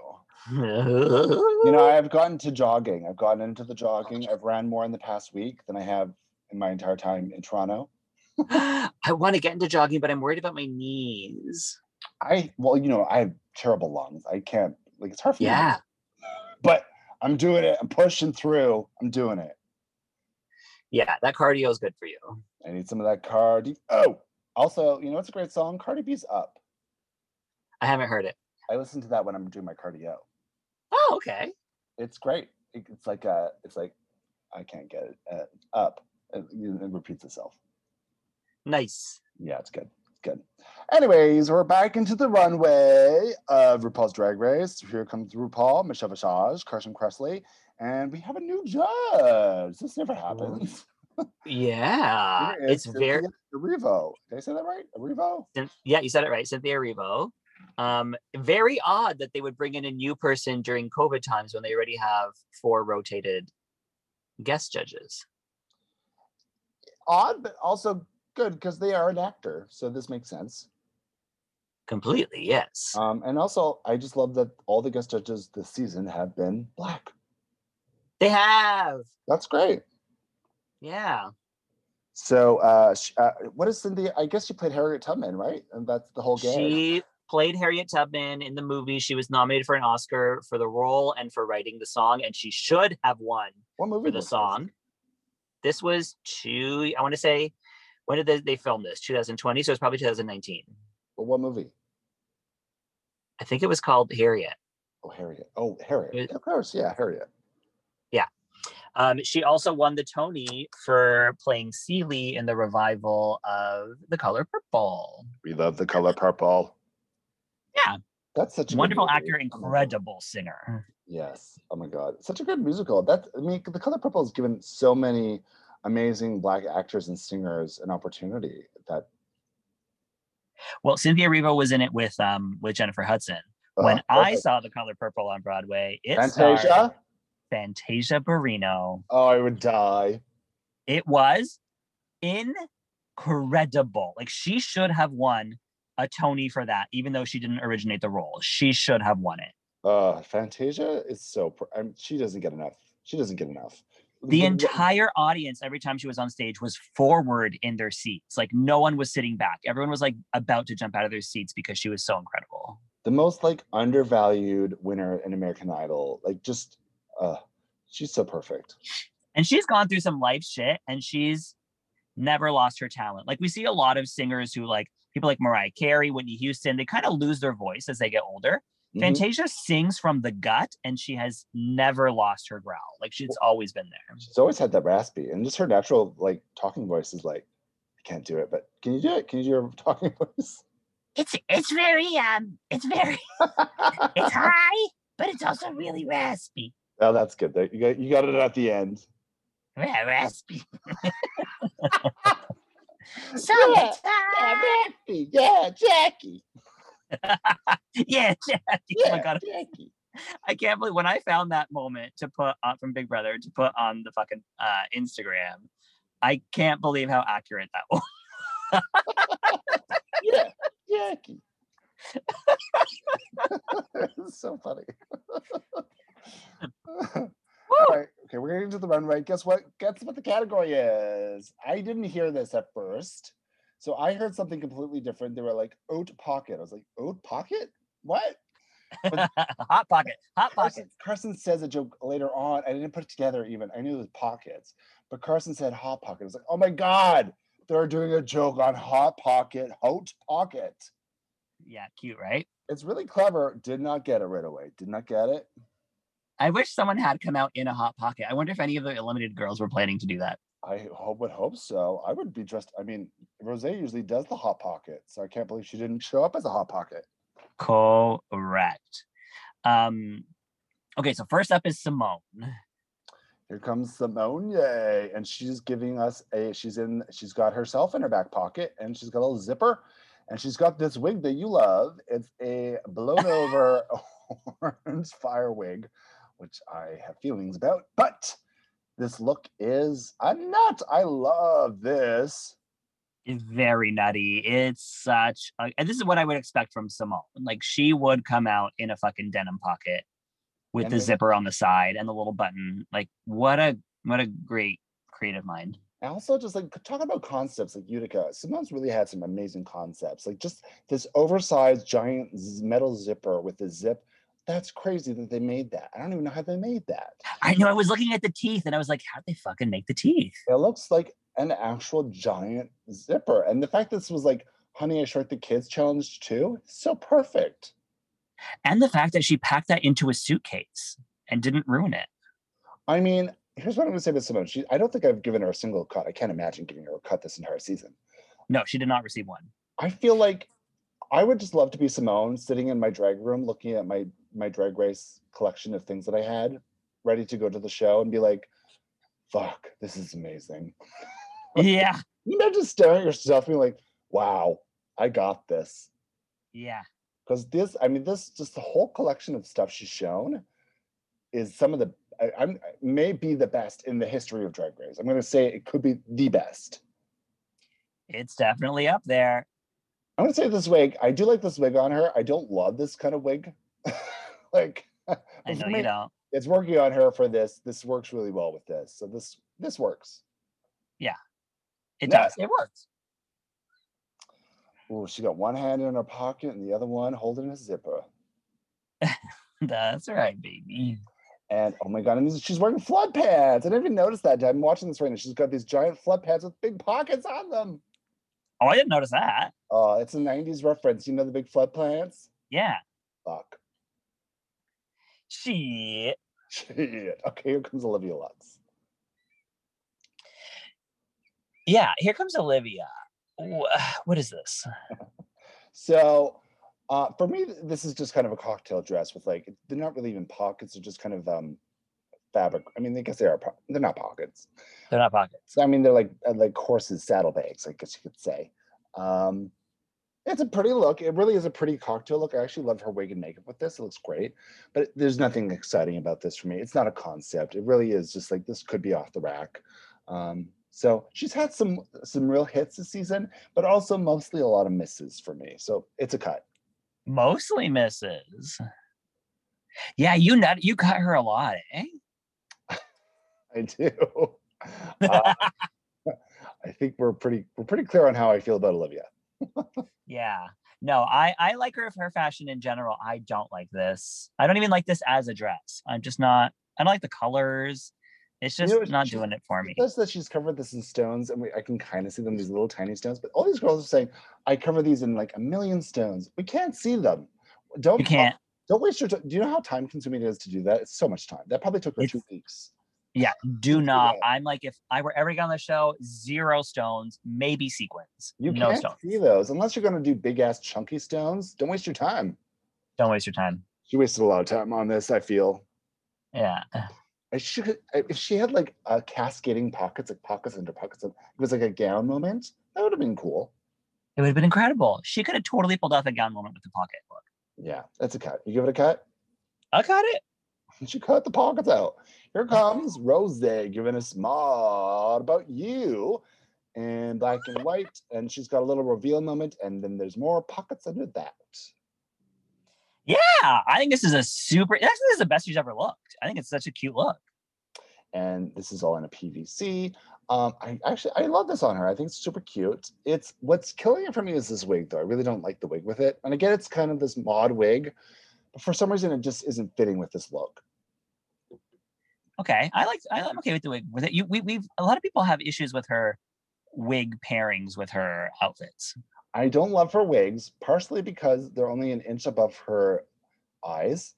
You know, I've gotten to jogging. I've gotten into the jogging. I've ran more in the past week than I have in my entire time in Toronto. I want to get into jogging, but I'm worried about my knees. I, well, you know, I have terrible lungs. I can't, like, it's hard for me. Yeah. But I'm doing it. I'm pushing through. I'm doing it. Yeah, that cardio is good for you. I need some of that cardio. Oh, also, you know, it's a great song. Cardi B's up. I haven't heard it. I listen to that when I'm doing my cardio. Oh, okay. It's great. It's like uh it's like I can't get it uh, up. It, it repeats itself. Nice. Yeah, it's good. It's good. Anyways, we're back into the runway of RuPaul's Drag Race. Here comes RuPaul, Michelle Visage, Carson Kressley, and we have a new judge. This never happens. Yeah. It's very Cynthia Erivo. Did I say that right? Cyn- yeah, you said it right, Cynthia Erivo. Um, very odd that they would bring in a new person during COVID times when they already have four rotated guest judges. Odd, but also good because they are an actor. So this makes sense. Completely, yes. Um, and also, I just love that all the guest judges this season have been black. they have. That's great. Yeah. So, uh, sh- uh, what is Cynthia? I guess she played Harriet Tubman, right? And that's the whole game. She played Harriet Tubman in the movie. She was nominated for an Oscar for the role and for writing the song, and she should have won what movie for the was this? song. This was two, I want to say, when did they, they film this? 2020. So it's probably 2019. But what movie? I think it was called Harriet. Oh, Harriet. Oh, Harriet. It- of course, yeah, Harriet. Um, she also won the Tony for playing Celie in the revival of The Color Purple. We love the color purple. Yeah. That's such a Wonderful actor, incredible singer. Yes. Oh my God. Such a good musical. That I mean, The Color Purple has given so many amazing black actors and singers an opportunity. That Well, Cynthia Erivo was in it with um with Jennifer Hudson. When oh, I saw The Color Purple on Broadway, it Fantasia. Fantasia Barrino. Oh, I would die. It was incredible. Like she should have won a Tony for that, even though she didn't originate the role. She should have won it. Uh, Fantasia is so. pr- I mean, she doesn't get enough. She doesn't get enough. The The- entire audience, every time she was on stage, was forward in their seats. Like no one was sitting back. Everyone was like about to jump out of their seats because she was so incredible. the most like undervalued winner in American Idol. Like just, uh, she's so perfect. and she's gone through some life shit and she's never lost her talent like we see a lot of singers who like people like mariah carey whitney houston they kind of lose their voice as they get older Mhm. fantasia sings from the gut and she has never lost her growl like she's always been there She's always had that raspy, and just her natural like talking voice is like, I can't do it, but can you do it? Can you do your talking voice? it's it's very um it's very it's high but it's also really raspy Oh, that's good. You got you got it at the end. yeah, raspy Yeah, Raspy. Yeah, Jackie. yeah Jackie. oh my god Jackie. I can't believe when I found that moment to put on from Big Brother to put on the fucking uh, Instagram. I can't believe how accurate that was. Yeah, Jackie. so funny. All right, okay, we're getting to the runway. Guess what? Guess what the category is? I didn't hear this at first, so I heard something completely different. They were like oat pocket. I was like, oat pocket? What? hot pocket, hot Carson, pocket. Carson says a joke later on. I didn't put it together even. I knew it was pockets, but Carson said hot pocket. I was like, oh my god, they're doing a joke on hot pocket, hot pocket. Yeah, cute, right? It's really clever. Did not get it right away. Did not get it. I wish someone had come out in a hot pocket. I wonder if any of the eliminated girls were planning to do that. I hope would hope so. I would be dressed. I mean, Rose usually does the hot pocket, so I can't believe she didn't show up as a hot pocket. Correct. Um, okay, so first up is Symone. Here comes Symone, yay! And she's giving us a. She's in. She's got herself in her back pocket, and she's got a little zipper, and she's got this wig that you love. It's a blown over orange fire wig, which I have feelings about. But this look is a nut. I love this. It's very nutty. It's such a, and this is what I would expect from Symone. Like she would come out in a fucking denim pocket with And the zipper on the side and the little button. Like what a what a great creative mind. And also just like talk about concepts like Utica. Symone's really had some amazing concepts. Like just this oversized giant metal zipper with the zip. That's crazy that they made that. I don't even know how they made that. I know I was looking at the teeth and I was like, how'd they fucking make the teeth? It looks like an actual giant zipper. And the fact this was like Honey I Shrunk the Kids challenge too, so perfect. And the fact that she packed that into a suitcase and didn't ruin it. I mean, here's what I'm gonna say about Symone. She I don't think I've given her a single cut. I can't imagine giving her a cut this entire season. No, she did not receive one. I feel like I would just love to be Symone sitting in my drag room looking at my my drag race collection of things that I had ready to go to the show and be like, fuck, this is amazing. yeah. You imagine staring at yourself and being like, wow, I got this. Yeah. Because this, I mean, this just the whole collection of stuff she's shown is some of the I, I'm may be the best in the history of drag race. I'm gonna say it could be the best. It's definitely up there. I'm gonna say this wig. I do like this wig on her. I don't love this kind of wig. like, I know me, you don't. it's working on her for this. This works really well with this. So this this works. Yeah. It does. It works. Oh, she got one hand in her pocket and the other one holding a zipper. That's right, baby. And oh my god, and she's wearing flood pants. I didn't even notice that. I'm watching this right now. She's got these giant flood pants with big pockets on them. Oh, I didn't notice that. Oh, it's a 90s reference. You know the big flood pants? Yeah. Fuck. Shit. Shit. Okay, here comes Olivia Lux. Yeah. Here comes Olivia. What is this? So Uh, for me, this is just kind of a cocktail dress with like they're not really even pockets; they're just kind of um fabric. I mean, I guess they are. Po- they're not pockets. They're not pockets. I mean, they're like uh, like horses' saddlebags, I guess you could say. Um, it's a pretty look. It really is a pretty cocktail look. I actually love her wig and makeup with this. It looks great, but there's nothing exciting about this for me. It's not a concept. It really is just like this could be off the rack. Um, so she's had some some real hits this season, but also mostly a lot of misses for me. So it's a cut. Mostly misses. Yeah, you nut you cut her a lot, eh? I do. Uh, I think we're pretty we're pretty clear on how I feel about Olivia. Yeah. No, I I like her her fashion in general. I don't like this. I don't even like this as a dress. I'm just not. I don't like the colors. It's You just know not she- doing it for me. It that she's covered this in stones, and we, I can kind of see them, these little tiny stones. But all these girls are saying, I cover these in like a million stones. We can't see them. Don't You can't. don't waste your time. Do you know how time consuming it is to do that? It's so much time. That probably took her It's- two weeks. Yeah, do not. I'm like, if I were ever on the show, zero stones, maybe sequins. You no can't stones. see those unless you're gonna do big ass chunky stones. Don't waste your time. Don't waste your time. She wasted a lot of time on this, I feel. Yeah. I should if she had like a cascading pockets, like pockets under pockets, it was like a gown moment. That would have been cool. It would have been incredible. She could have totally pulled off a gown moment with the pocket look. Yeah, that's a cut. You give it a cut. I cut it. She cut the pockets out. Here comes Rose giving us mod about you in black and white. And she's got a little reveal moment. And then there's more pockets under that. Yeah, I think this is a super. Actually, this is the best she's ever looked. I think it's such a cute look. And this is all in a PVC. Um, I actually I love this on her. I think it's super cute. It's what's killing it for me is this wig, though. I really don't like the wig with it. And again, it's kind of this mod wig, but for some reason it just isn't fitting with this look. Okay, I like. I- I'm okay with the wig with it. You, we, we've a lot of people have issues with her wig pairings with her outfits. I don't love her wigs, partially because they're only an inch above her eyes.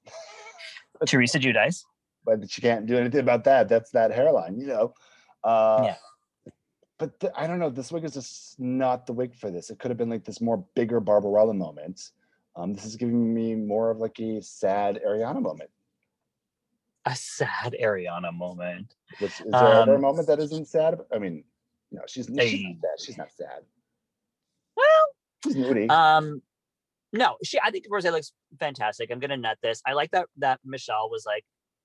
Teresa Giudice. but she can't do anything about that. That's that hairline, you know. Uh, Yeah. But th- I don't know. This wig is just not the wig for this. It could have been like this more bigger Barbarella moment. Um, this is giving me more of like a sad Ariana moment. A sad Ariana moment. Is there ever a Um, moment that isn't sad? I mean, no, she's, she's not sad. She's not sad. Well, She's moody. Um, no, she. I think Rose looks fantastic. I'm gonna nut this. I like that that Michelle was like,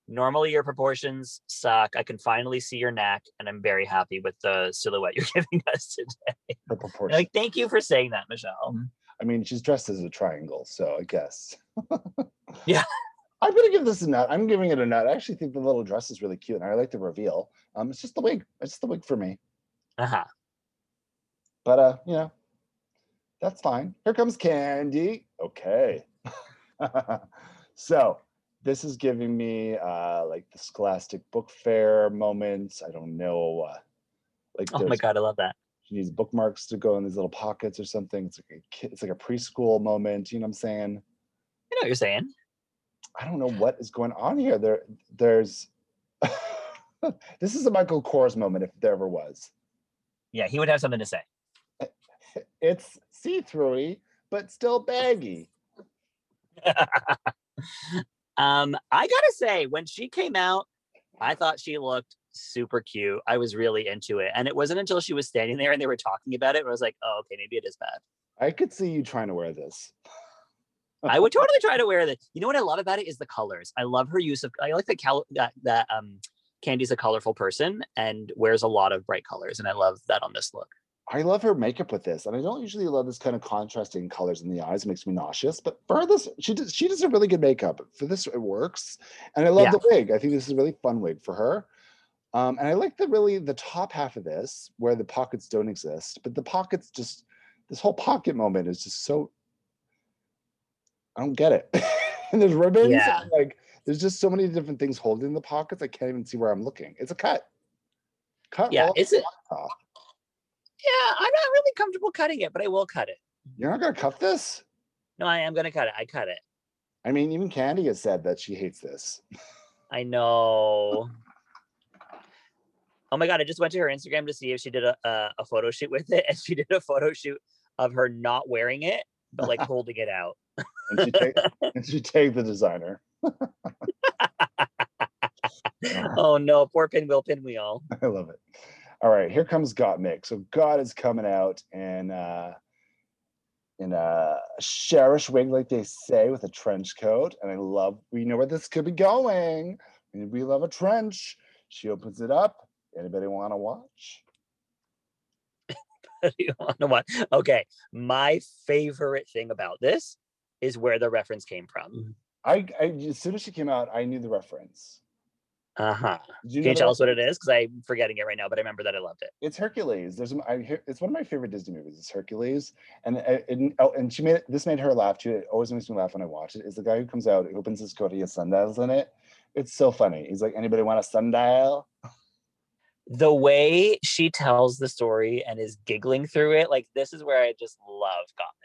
normally your proportions suck. I can finally see your neck, and I'm very happy with the silhouette you're giving us today. her proportion. Like, thank you for saying that, Michelle. I mean, she's dressed as a triangle, so I guess. Yeah. I'm gonna give this a nut. I'm giving it a nut. I actually think the little dress is really cute, and I like the reveal. Um, it's just the wig. It's just the wig for me. Uh huh. But uh, you know, that's fine. Here comes Kandy. Okay. so this is giving me uh like the Scholastic Book Fair moments. I don't know. Uh, like Oh my god, I love that. she needs bookmarks to go in these little pockets or something. It's like a kid, it's like a preschool moment. You know what I'm saying? I know what you're saying. I don't know what is going on here. There, there's. this is a Michael Kors moment if there ever was. Yeah, he would have something to say. It's see-throughy, but still baggy. um, I gotta say, when she came out, I thought she looked super cute. I was really into it. And it wasn't until she was standing there and they were talking about it, where I was like, oh, okay, maybe it is bad. I could see you trying to wear this. I would totally try to wear that. You know what I love about it is the colors. I love her use of I like that cal- that that um Kandy's a colorful person and wears a lot of bright colors. And I love that on this look. I love her makeup with this, and I don't usually love this kind of contrasting colors in the eyes. It makes me nauseous. But for this, she does she does a really good makeup. For this, it works, and I love Yeah. the wig. I think this is a really fun wig for her. Um, and I like the really the top half of this where the pockets don't exist, but the pockets just this whole pocket moment is just so. I don't get it. and there's ribbons. Yeah. and, like there's just so many different things holding the pockets. I can't even see where I'm looking. It's a cut. Cut. Yeah, a, off. yeah, I'm not really comfortable cutting it, but I will cut it. You're not gonna cut this. No, I am gonna cut it. I cut it. I mean, even Kandy has said that she hates this. I know. Oh my god! I just went to her Instagram to see if she did a, a a photo shoot with it, and she did a photo shoot of her not wearing it, but like holding it out. And she take and she take the designer. oh no, poor pinwheel, pinwheel. I love it. All right, here comes Gottmik. So God is coming out in uh in a sherish wig, like they say, with a trench coat. And I love we know where this could be going. We love a trench. She opens it up. Anybody want to watch? you want to watch? Okay, my favorite thing about this is where the reference came from. I, I as soon as she came out, I knew the reference. Uh huh. Did Can you tell us what it is? Because I'm forgetting it right now, but I remember that I loved it. It's Hercules. There's I it's one of my favorite Disney movies. It's Hercules, and uh, and, oh, and she made this made her laugh too. It always makes me laugh when I watch it. Is the guy who comes out, opens his coat, he has sundials in it. It's so funny. He's like, anybody want a sundial? The way she tells the story and is giggling through it, like this is where I just love Gottmik.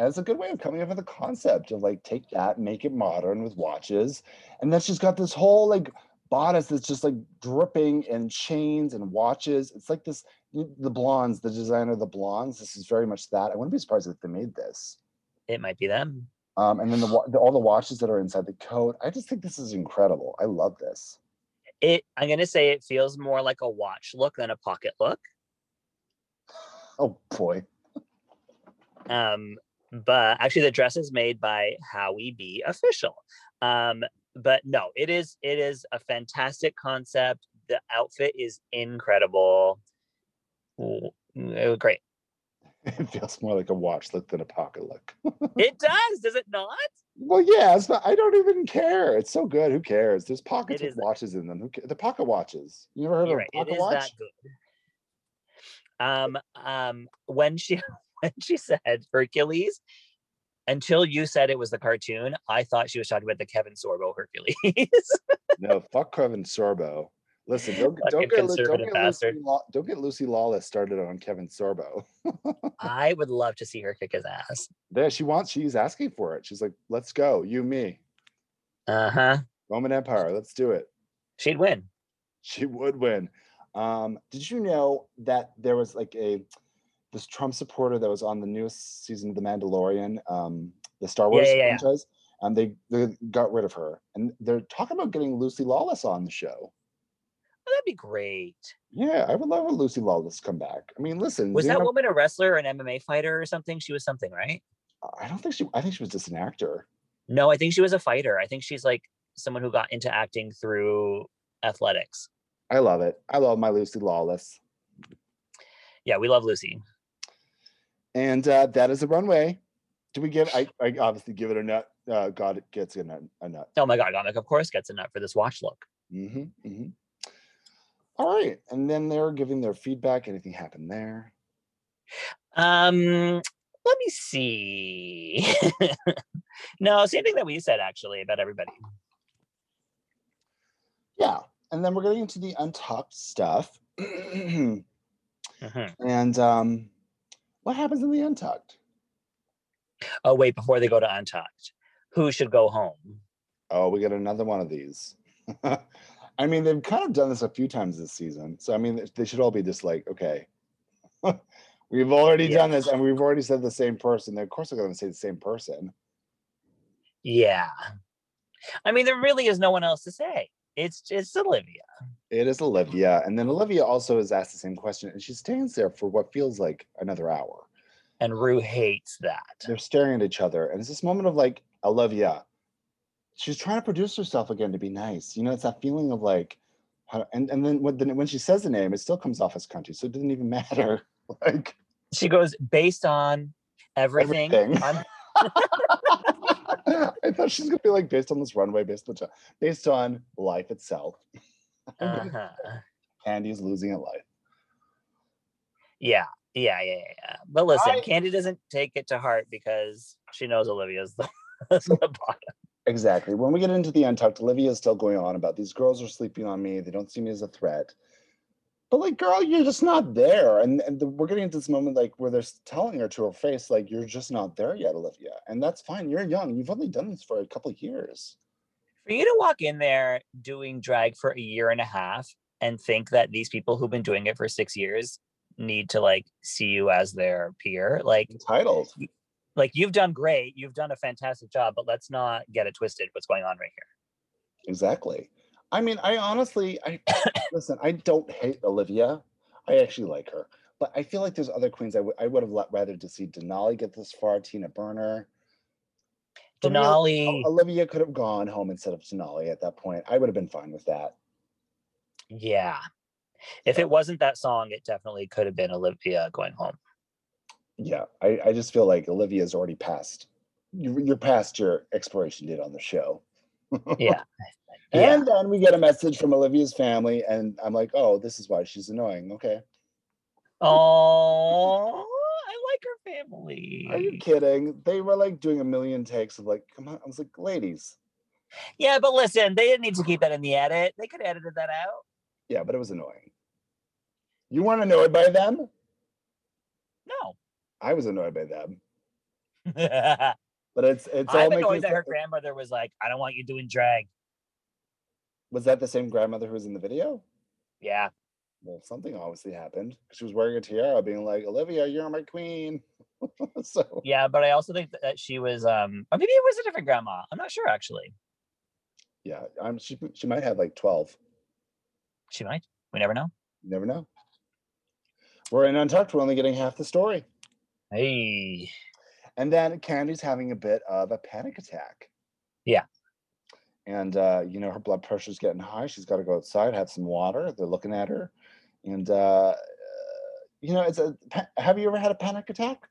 And it's a good way of coming up with a concept of like take that, make it modern with watches, and then she's got this whole like bodice that's just like dripping and chains and watches. It's like this the blondes, the designer of the blondes. This is very much that. I wouldn't be surprised if they made this. It might be them. Um, and then the, the all the watches that are inside the coat. I just think this is incredible. I love this. It. I'm gonna say it feels more like a watch look than a pocket look. Oh boy. Um, but actually, the dress is made by Howie B. Official. Um, but no, it is it is a fantastic concept. The outfit is incredible. Ooh, great. It feels more like a watch look than a pocket look. It does, does it not? well, yeah, not, I don't even care. It's so good. Who cares? There's pockets It with watches in them. Who ca- the pocket watches? You never heard You're of right. a pocket is watch? that good. Um, um, when she when she said Hercules, until you said it was the cartoon, I thought she was talking about the Kevin Sorbo Hercules. no, fuck Kevin Sorbo. Listen, don't, don't, get, don't, get Lucy, don't get Lucy Lawless started on Kevin Sorbo. I would love to see her kick his ass. there, she wants. She's asking for it. She's like, "Let's go, you, me, Uh huh. Roman Empire. Let's do it." She'd win. She would win. Um, did you know that there was like a this Trump supporter that was on the newest season of The Mandalorian, um, the Star Wars yeah, yeah. franchise, and they they got rid of her, and they're talking about getting Lucy Lawless on the show. Oh, that'd be great. Yeah, I would love a Lucy Lawless come back. I mean, listen, Was that know, woman a wrestler or an MMA fighter or something? She was something, right? I don't think she. I think she was just an actor. No, I think she was a fighter. I think she's like someone who got into acting through athletics. I love it. I love my Lucy Lawless, Yeah, we love Lucy. And uh, that is a runway. Do we give? I, I obviously give it a nut. Uh, God, it gets a nut. A nut. Oh my god, Gottmik of course gets a nut for this watch look. hmm hmm All right, and then they're giving their feedback. Anything happened there? Um, let me see. no, same thing that we said actually about everybody. Yeah, and then we're getting into the untucked stuff. and Mhm. um, what happens in the untucked? Oh wait, before they go to Untucked, who should go home? Oh, we get another one of these. I mean, they've kind of done this a few times this season, so I mean, they- should all be just like, okay, we've already Yeah. done this, and we've already said the same person. Of course, they're going to say the same person. Yeah. I mean, there really is no one else to say. It's it's Olivia. It is Olivia, and then Olivia also is asked the same question, and she stands there for what feels like another hour. And Ru hates that. They're staring at each other, and it's this moment of like Olivia. She's trying to produce herself again to be nice. You know, it's that feeling of like, how, and and then when when she says the name, it still comes off as country, so it doesn't even matter. Like She goes, based on everything. Everything. I'm- thought she's gonna be like based on this runway, based on based on life itself. uh-huh. Kandy's losing at life. Yeah, yeah, yeah, yeah, yeah. But listen, I- Kandy doesn't take it to heart because she knows Olivia's the, the bottom. Exactly. When we get into the untucked, Olivia is still going on about these girls are sleeping on me. They don't see me as a threat. But like, girl, you're just not there. And, and the, we're getting into this moment like where they're telling her to her face, like, you're just not there yet, Olivia. And that's fine. You're young. You've only done this for a couple of years. For you to walk in there doing drag for a year and a half and think that these people who've been doing it for six years need to like see you as their peer, like Entitled. Like you've done great, you've done a fantastic job, but let's not get it twisted. What's going on right here? Exactly. I mean, I honestly, I listen. I don't hate Olivia. I actually like her, but I feel like there's other queens I would I would have rather to see Denali get this far. Tina Burner. Denali, Olivia could have gone home instead of Denali at that point. I would have been fine with that. yeah. If it wasn't that song, it definitely could have been Olivia going home. Yeah, I, I just feel like Olivia's already passed. You, you're past your expiration date on the show. Yeah. yeah. And then we get a message from Olivia's family, and I'm like, oh, this is why she's annoying. Okay. Oh, I like her family. Are you kidding? They were like doing a million takes of like, come on. I was like, ladies. Yeah, but listen, they didn't need to keep that in the edit. They could have edited that out. Yeah, but it was annoying. You weren't annoyed by them? No. I was annoyed by them. But it's it's all making annoyed that her grandmother was like, I don't want you doing drag. Was that the same grandmother who was in the video? Yeah. Well, something obviously happened. She was wearing a tiara, being like, Olivia, you're my queen. so Yeah, but I also think that she was um or maybe it was a different grandma. I'm not sure actually. yeah, I'm she she might have like 12. She might. We never know. You never know. We're in Untucked, we're only getting half the story. Hey. And then Kandy's having a bit of a panic attack. Yeah. And uh, you know, her blood pressure's getting high. She's got to go outside, have some water. They're looking at her. And uh, uh, you know, it's a have you ever had a panic attack?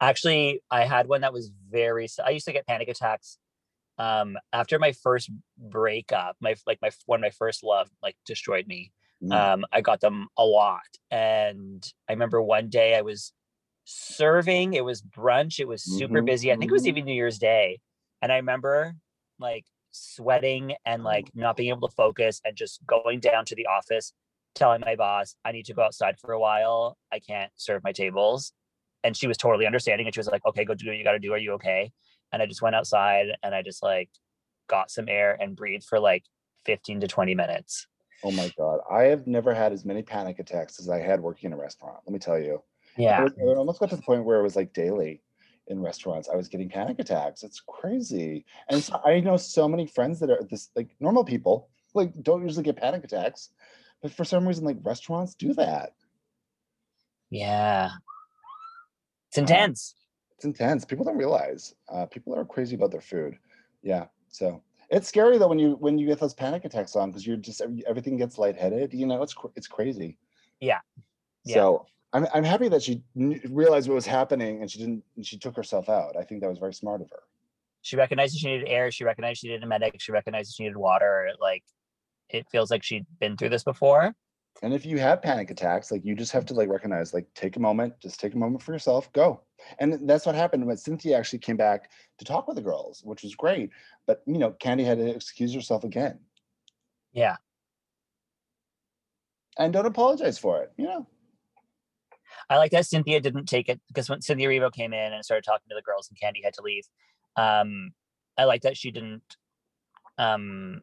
Actually, I had one that was very I used to get panic attacks um after my first breakup, my like my of my first love like destroyed me. Mm. um i got them a lot and i remember one day i was serving it was brunch it was super Mhm, busy i think it was even new year's day and i remember like sweating and mm. like not being able to focus and just going down to the office telling my boss i need to go outside for a while. I can't serve my tables. And she was totally understanding and she was like okay go do what you got to do. Are you okay? And i just went outside and i just like got some air and breathed for like 15 to 20 minutes. Oh my god, I have never had as many panic attacks as I had working in a restaurant. Let me tell you. yeah. It, was- it almost got to the point where it was like daily in restaurants. I was getting panic attacks. It's crazy. And so I know so many friends that are this like normal people, like don't usually get panic attacks, but for some reason, like restaurants do that. Yeah. It's intense. It's intense. People don't realize. Uh, people are crazy about their food. Yeah. So it's scary though when you when you get those panic attacks on because you're just everything gets lightheaded. You know, it's it's crazy. Yeah. Yeah. So I'm I'm happy that she realized what was happening and she didn't and she took herself out. I think that was very smart of her. She recognized that she needed air. She recognized she needed a medic. She recognized that she needed water. Like it feels like she'd been through this before. And if you have panic attacks, like you just have to like recognize, like take a moment, just take a moment for yourself, go. And that's what happened when Cynthia actually came back to talk with the girls, which was great. But you know, Kandy had to excuse herself again. Yeah. And don't apologize for it. You know, I like that Cynthia didn't take it because when Cynthia Erivo came in and started talking to the girls and Kandy had to leave. Um, I like that she didn't um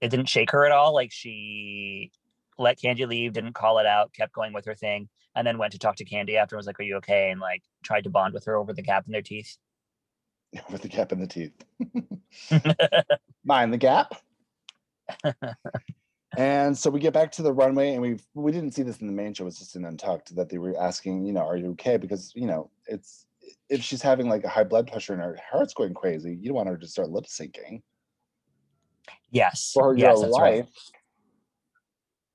it didn't shake her at all. Like she let Kandy leave, didn't call it out, kept going with her thing, and then went to talk to Kandy after and was like, Are you okay? And like tried to bond with her over the gap in their teeth. with the gap in the teeth. Mind the gap. and so we get back to the runway, and we we didn't see this in the main show. it was just in Untucked that they were asking, you know, are you okay? Because you know, it's if she's having like a high blood pressure and her heart's going crazy, you don't want her to start lip syncing yes. for yes, your that's life. right.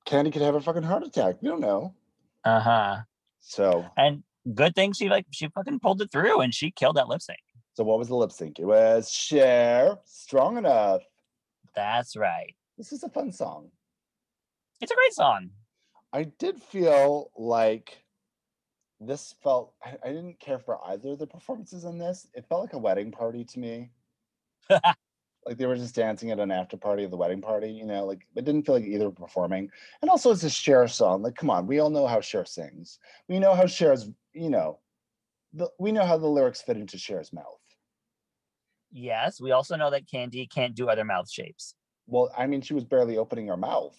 Kandy could have a fucking heart attack. You don't know. Uh-huh. So, And good thing she like she fucking pulled it through and she killed that lip sync. so what was the lip sync? It was Cher Strong Enough. That's right. This is a fun song. It's a great song. I did feel like this felt I, I didn't care for either of the performances in this. It felt like a wedding party to me. like they were just dancing at an after party of the wedding party, you know, like it didn't feel like either were performing. And also it's a Cher song. Like, come on, we all know how Cher sings. We know how Cher's, you know, the, we know how the lyrics fit into Cher's mouth. Yes, we also know that Kandy can't do other mouth shapes. Well, I mean, she was barely opening her mouth.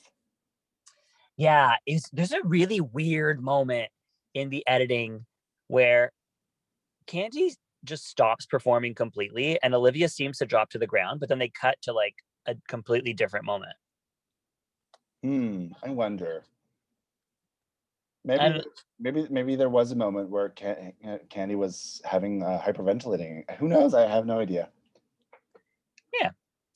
Yeah, it's there's a really weird moment in the editing where Kandy just stops performing completely and Olivia seems to drop to the ground, but then they cut to like a completely different moment. Hmm. I wonder. Maybe, And- maybe, maybe there was a moment where Can- uh, Kandy was having uh, hyperventilating. Who knows? I have no idea. Yeah.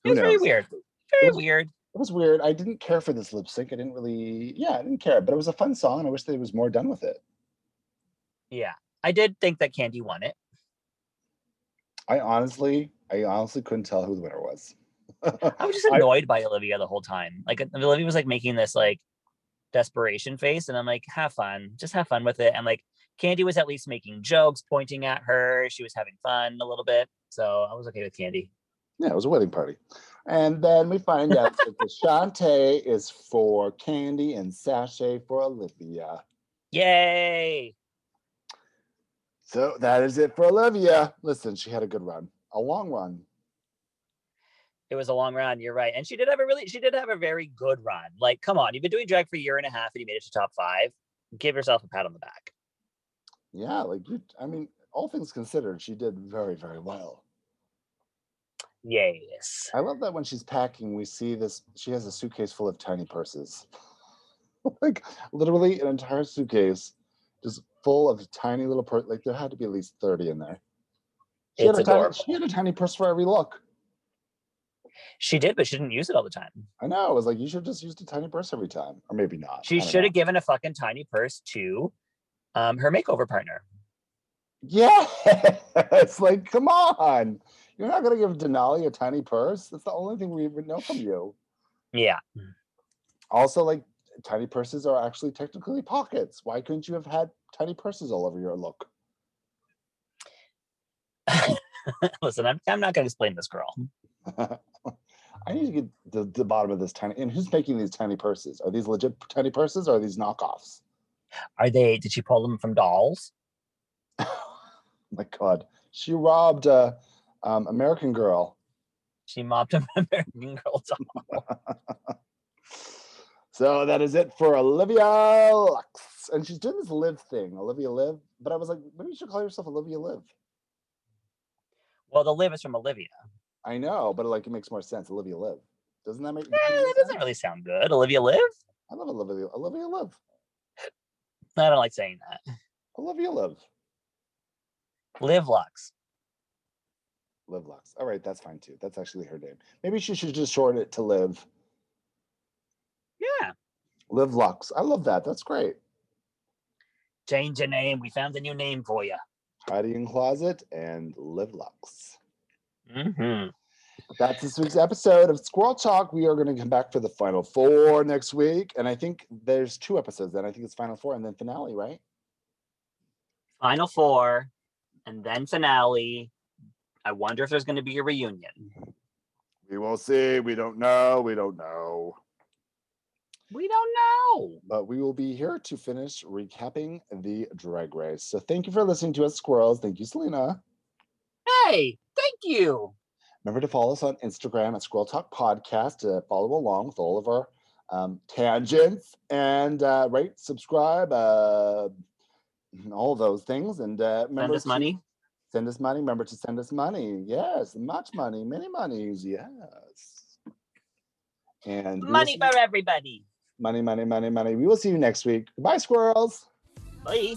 It was very weird. Very was- weird. It was weird. I didn't care for this lip sync. I didn't really. Yeah, I didn't care. But it was a fun song, and I wish there was more done with it. Yeah. I did think that Kandy won it. I honestly, I honestly couldn't tell who the winner was. I was just I- annoyed by Olivia the whole time. Like Olivia was like making this like desperation face, and I'm like, have fun, just have fun with it. And like Kandy was at least making jokes, pointing at her. She was having fun a little bit, so I was okay with Kandy. Yeah, it was a wedding party. And then we find out that the Shantae is for Kandy and Sachet for Olivia. Yay! So that is it for Olivia. Listen, she had a good run, a long run. It was a long run. You're right, and she did have a really, she did have a very good run. Like, come on, you've been doing drag for a year and a half, and you made it to top five. Give yourself a pat on the back. Yeah, like you, I mean, all things considered, she did very, very well. Yes. I love that when she's packing, we see this. She has a suitcase full of tiny purses, like literally an entire suitcase, just full of tiny little purse. Like there had to be at least thirty in there. She It's had, a tiny, she had a tiny purse for every look. She did, but she didn't use it all the time. I know. I was like, you should have just use a tiny purse every time, or maybe not. She should have given a fucking tiny purse to um, her makeover partner. Yeah, it's like, come on. You're not gonna give Denali a tiny purse. That's the only thing we would know from you. Yeah. Also, like tiny purses are actually technically pockets. Why couldn't you have had tiny purses all over your look? Listen, I'm, I'm not going to explain this girl. I need to get the, the bottom of this tiny. And who's making these tiny purses? Are these legit tiny purses or are these knockoffs? Are they, did she pull them from dolls? Oh my God, she robbed a um, American Girl. She mopped them American Girl doll. So that is it for Olivia Lux, and she's doing this live thing, Olivia Live. But I was like, maybe you should call yourself Olivia Live. Well, the live is from Olivia. I know, but like it makes more sense. Olivia Live. Doesn't that make? Eh, that that doesn't really sound good. Olivia live? I love Olivia. Olivia Live. I don't like saying that. Olivia Live. Live Lux. Live Lux. All right, that's fine too. That's actually her name. Maybe she should just shorten it to Live. Yeah. Live Lux. I love that. That's great. Change your name. We found a new name for you. Hiding Closet and Live Lux. hmm That's this week's episode of Squirrel Talk. We are going to come back for the final four next week. And I think there's two episodes then. I think it's final four and then finale, right? Final four, and then finale. I wonder if there's going to be a reunion. We will see. We don't know. We don't know. We don't know. But we will be here to finish recapping the drag race. So thank you for listening to us, squirrels. Thank you, Selena. Hey, thank you. Remember to follow us on Instagram at Squirrel Talk Podcast to follow along with all of our um, tangents and uh, rate, subscribe, uh, all those things. And uh, Send remember us to money. Send us money. Remember to send us money. Yes, much money, many monies. Yes. And we will Money see- for everybody. money, money, money, money. We will see you next week. Goodbye, squirrels. Bye.